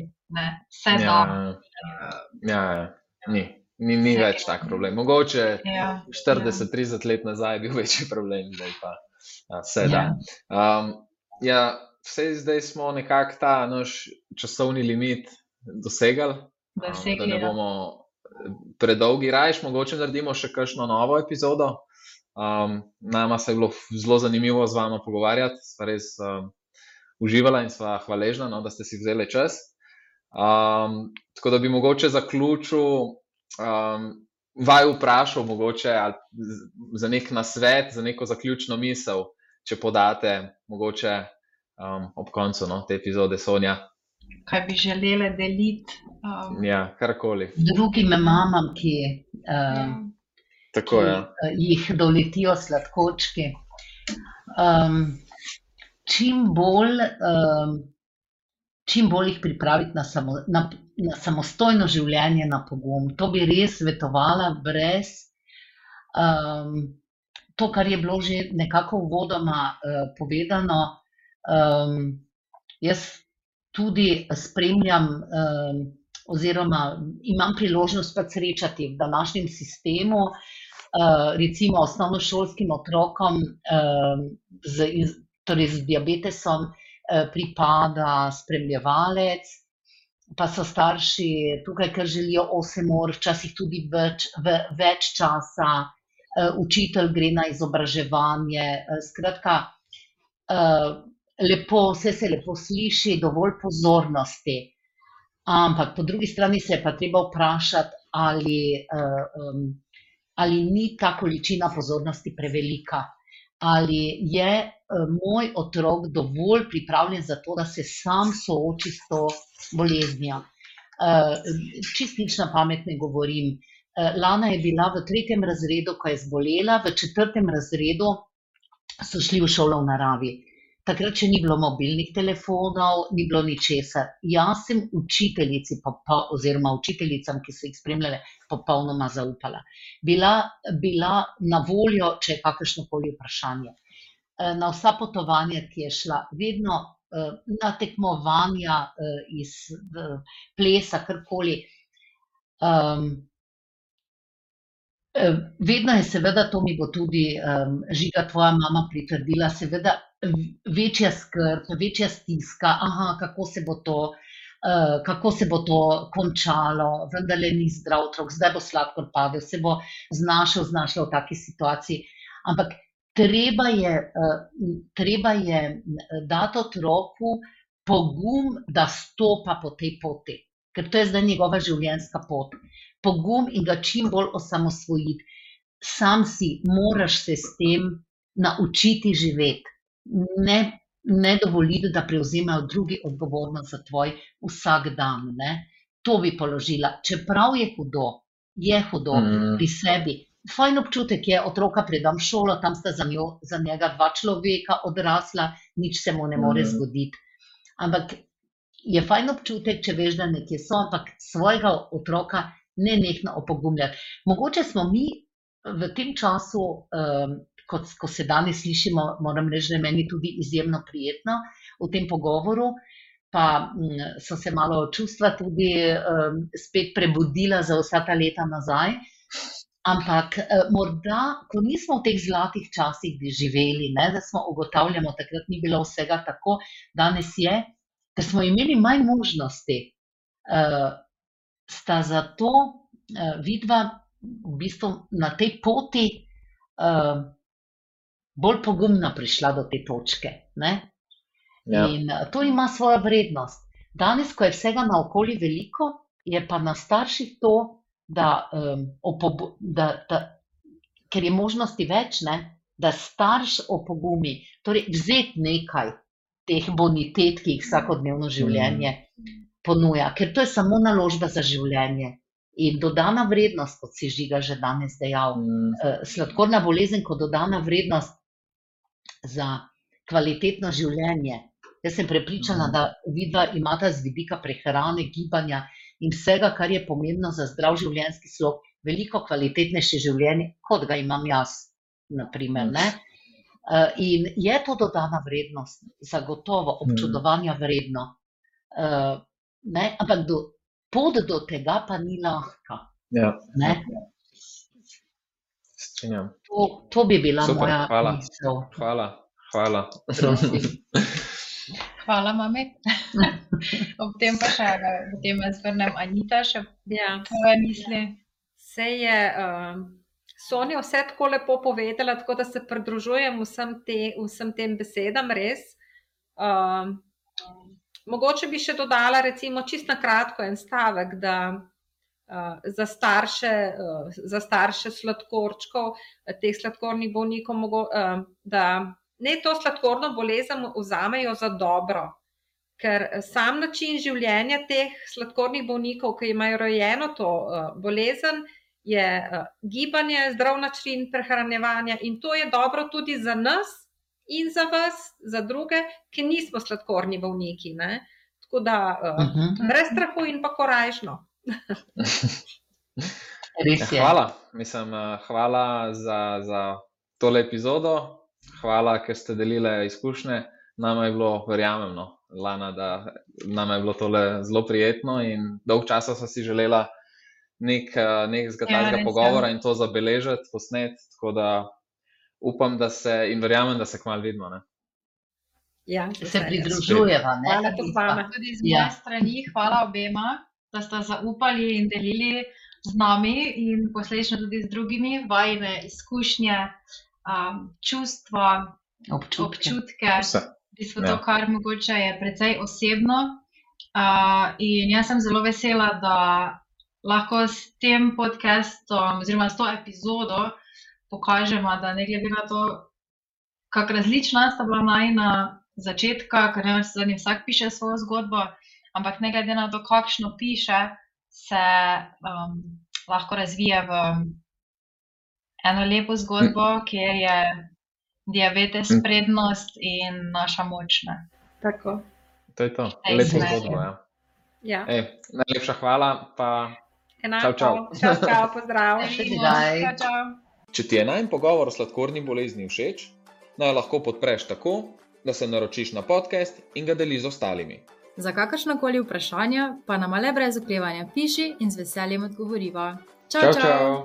vse ja, da. Ja, ja, ni. Ni, ni več tak problem. Mogoče ja, 40-30 ja. let nazaj je bil *laughs* večji problem, zdaj pa vse da. Ja. Um, ja, vse zdaj smo nekako ta naš časovni limit dosegali, Dosegli, um, da ne ja. bomo predolgi rajš, mogoče naredimo še kakšno novo epizodo. Um, nama se je bilo zelo zanimivo z vama pogovarjati, sva res um, uživala in sva hvaležna, no, da ste si vzeli čas. Um, tako da bi mogoče zaključil um, vaju vprašal, mogoče za nek nasvet, za neko zaključno misel, če podate, mogoče um, ob koncu no, te epizode Sonja. Kaj bi želeli deliti? Um, ja, karkoli. Drugim mamam, ki, um, Tako, ki ja. jih doletijo sladkočki. Um, čim bolj. Um, čim bolj jih pripraviti na, samo, na, na samostojno življenje, na pogum. To bi res svetovala, brez um, to, kar je bilo že nekako uvodoma uh, povedano. Um, jaz tudi spremljam, um, oziroma imam priložnost pa srečati v današnjem sistemu. Uh, recimo osnovnošolskim otrokom uh, z, torej z diabetesom, uh, pripada spremljevalec, pa so starši tukaj, ker želijo 8 ur, včasih tudi več, v, več časa, eh, učitelj gre na izobraževanje. Eh, skratka, lepo, vse se lepo sliši, dovolj pozornosti. Ampak po drugi strani se je pa treba vprašati, ali, ali ni ta količina pozornosti prevelika ali je uh, moj otrok dovolj pripravljen za to, da se sam sooči s to boleznijo. Uh, čist nič na pamet ne govorim. Uh, Lana je bila v tretjem razredu, ko je zbolela, v četrtem razredu so šli v šolo v naravi. Takrat še ni bilo mobilnih telefonov, ni bilo ničesar. Jaz sem učiteljici, oziroma učiteljicam, ki so jih spremljale, popolnoma zaupala. Bila, bila na voljo, če je kakršno koli vprašanje. Eh, na vsa potovanja, ki je šla, vedno eh, na tekmovanja eh, iz plesa, karkoli. Um, vedno je, seveda, to mi bo tudi um, žiga tvoja mama pritrdila, seveda večja skrb, večja stiska, aha, kako se bo to, uh, kako se bo to končalo, vendar le ni zdrav otrok, zdaj bo sladkor padel, se bo znašel, znašel v taki situaciji. Ampak treba je, uh, treba je dati otroku pogum, da stopa po tej poti, ker to je zdaj njegova življenjska pot. Pogum in ga čim bolj osamosvojiti. Sam si moraš se s tem naučiti živeti ne, ne dovoliti, da prevzemajo drugi odgovornost za tvoj vsak dan. Ne? To bi položila. Čeprav je hudo, je hudo mm. pri sebi. Fajn občutek je, otroka predam šolo, tam sta za, njo, za njega dva človeka odrasla, nič se mu ne more mm. zgoditi. Ampak je fajn občutek, če veš, da nekje so, ampak svojega otroka ne nekno opogumljati. Mogoče smo mi v tem času um, kot ko se danes slišimo, moram reči, da je meni tudi izjemno prijetno v tem pogovoru. Pa m, so se malo čustva tudi um, spet prebudila za vsa ta leta nazaj. Ampak uh, morda, ko nismo v teh zlatih časih živeli, ne, da smo ugotavljali, da takrat ni bilo vsega tako, danes je, da smo imeli manj možnosti uh, sta zato uh, vidva v bistvu na tej poti uh, bolj pogumna prišla do te točke. Ne? Ja. In to ima svojo vrednost. Danes, ko je vsega naokoli veliko, je pa na starših to, da, da, da ker je možnosti več, ne, da starš opogumi, torej vzeti nekaj teh bonitet, ki jih vsakodnevno življenje ponuja, ker to je samo naložba za življenje. In dodana vrednost, kot si žiga že danes dejal, Mm, eh, sladkorna bolezen kot dodana vrednost za kvalitetno življenje. Jaz sem prepričana, Mhm. da vidva imata z vidika prehrane, gibanja in vsega, kar je pomembno za zdrav življenjski slog, veliko kvalitetnejše življenje, kot ga imam jaz. Naprimer, ne? Eh, In je to dodana vrednost, zagotovo občudovanja vredno. Eh, Ne? Ampak do, pot do tega pa ni lahka. ja, Ne? strinjam. To, to bi bila Super, moja hvala. misel. Hvala, hvala. *laughs* Hvala, mami. *laughs* Ob tem pa še, da potem jaz vrnem Anita, še Ja. tvoje misli. Vse je um, Sonja vse tako lepo povedala, tako da se pridružujem vsem, te, vsem tem besedam, res. Um, mogoče bi še dodala, recimo, čisto na kratko en stavek, da uh, za, starše, uh, za starše sladkorčkov, eh, teh sladkornih bolnikov, mogo, uh, da ne to sladkorno bolezen vzamejo za dobro. Ker sam način življenja teh sladkornih bolnikov, ki imajo rojeno to uh, bolezen, je uh, gibanje, zdrav način prehranevanja in to je dobro tudi za nas in za vas, za druge, ki nismo sladkorni bolniki. Ne? Tako da uh, Mhm. brez strahu in pa korajšno. *laughs* Hvala, mislim, eh, hvala za, za tole epizodo, hvala, ker ste delili izkušnje. Nama je bilo, verjamem, no, Lana, da nam je bilo tole zelo prijetno in dolg časa sem si želela nek, eh, nekega Ja, takega je. pogovora in to zabeležiti, posnet. Tako da upam, da se in verjamem, da se kmalo vidimo. Ne? Ja, Se veseljem. pridružujeva. Ne? Hvala tudi vama. Tudi z Ja. moje strani, hvala obema, da ste zaupali in delili z nami in posledično tudi z drugimi vajne izkušnje, um, čustva, Občutke. občutke. Vse. V bistvu Ja. to, kar mogoče je precej osebno. Uh, in jaz sem zelo vesela, da lahko s tem podcastom, oziroma s to epizodo, pokažemo, da ne glede na to, kako različna sta bila najna začetka, ker ne vem, vsak piše svojo zgodbo, ampak ne glede na to, kakšno piše, se um, lahko razvije v eno lepo zgodbo, kjer je diabetes prednost in naša moč. Ne. Tako. To je to. Lepo zgodbo. Ja. Ja. Ej, najlepša hvala. Pa Enako. Čau, čau. čau, čau pozdrav. *laughs* Čau, čau. Če ti je najn pogovor o sladkorni bolezni všeč, naj lahko podpreš tako, da se naročiš na podcast in ga deliš z ostalimi. Za kakršna koli vprašanja pa nam le brez oklevanja piši in z veseljem odgovoriva. Čau, Čau, čau! čau.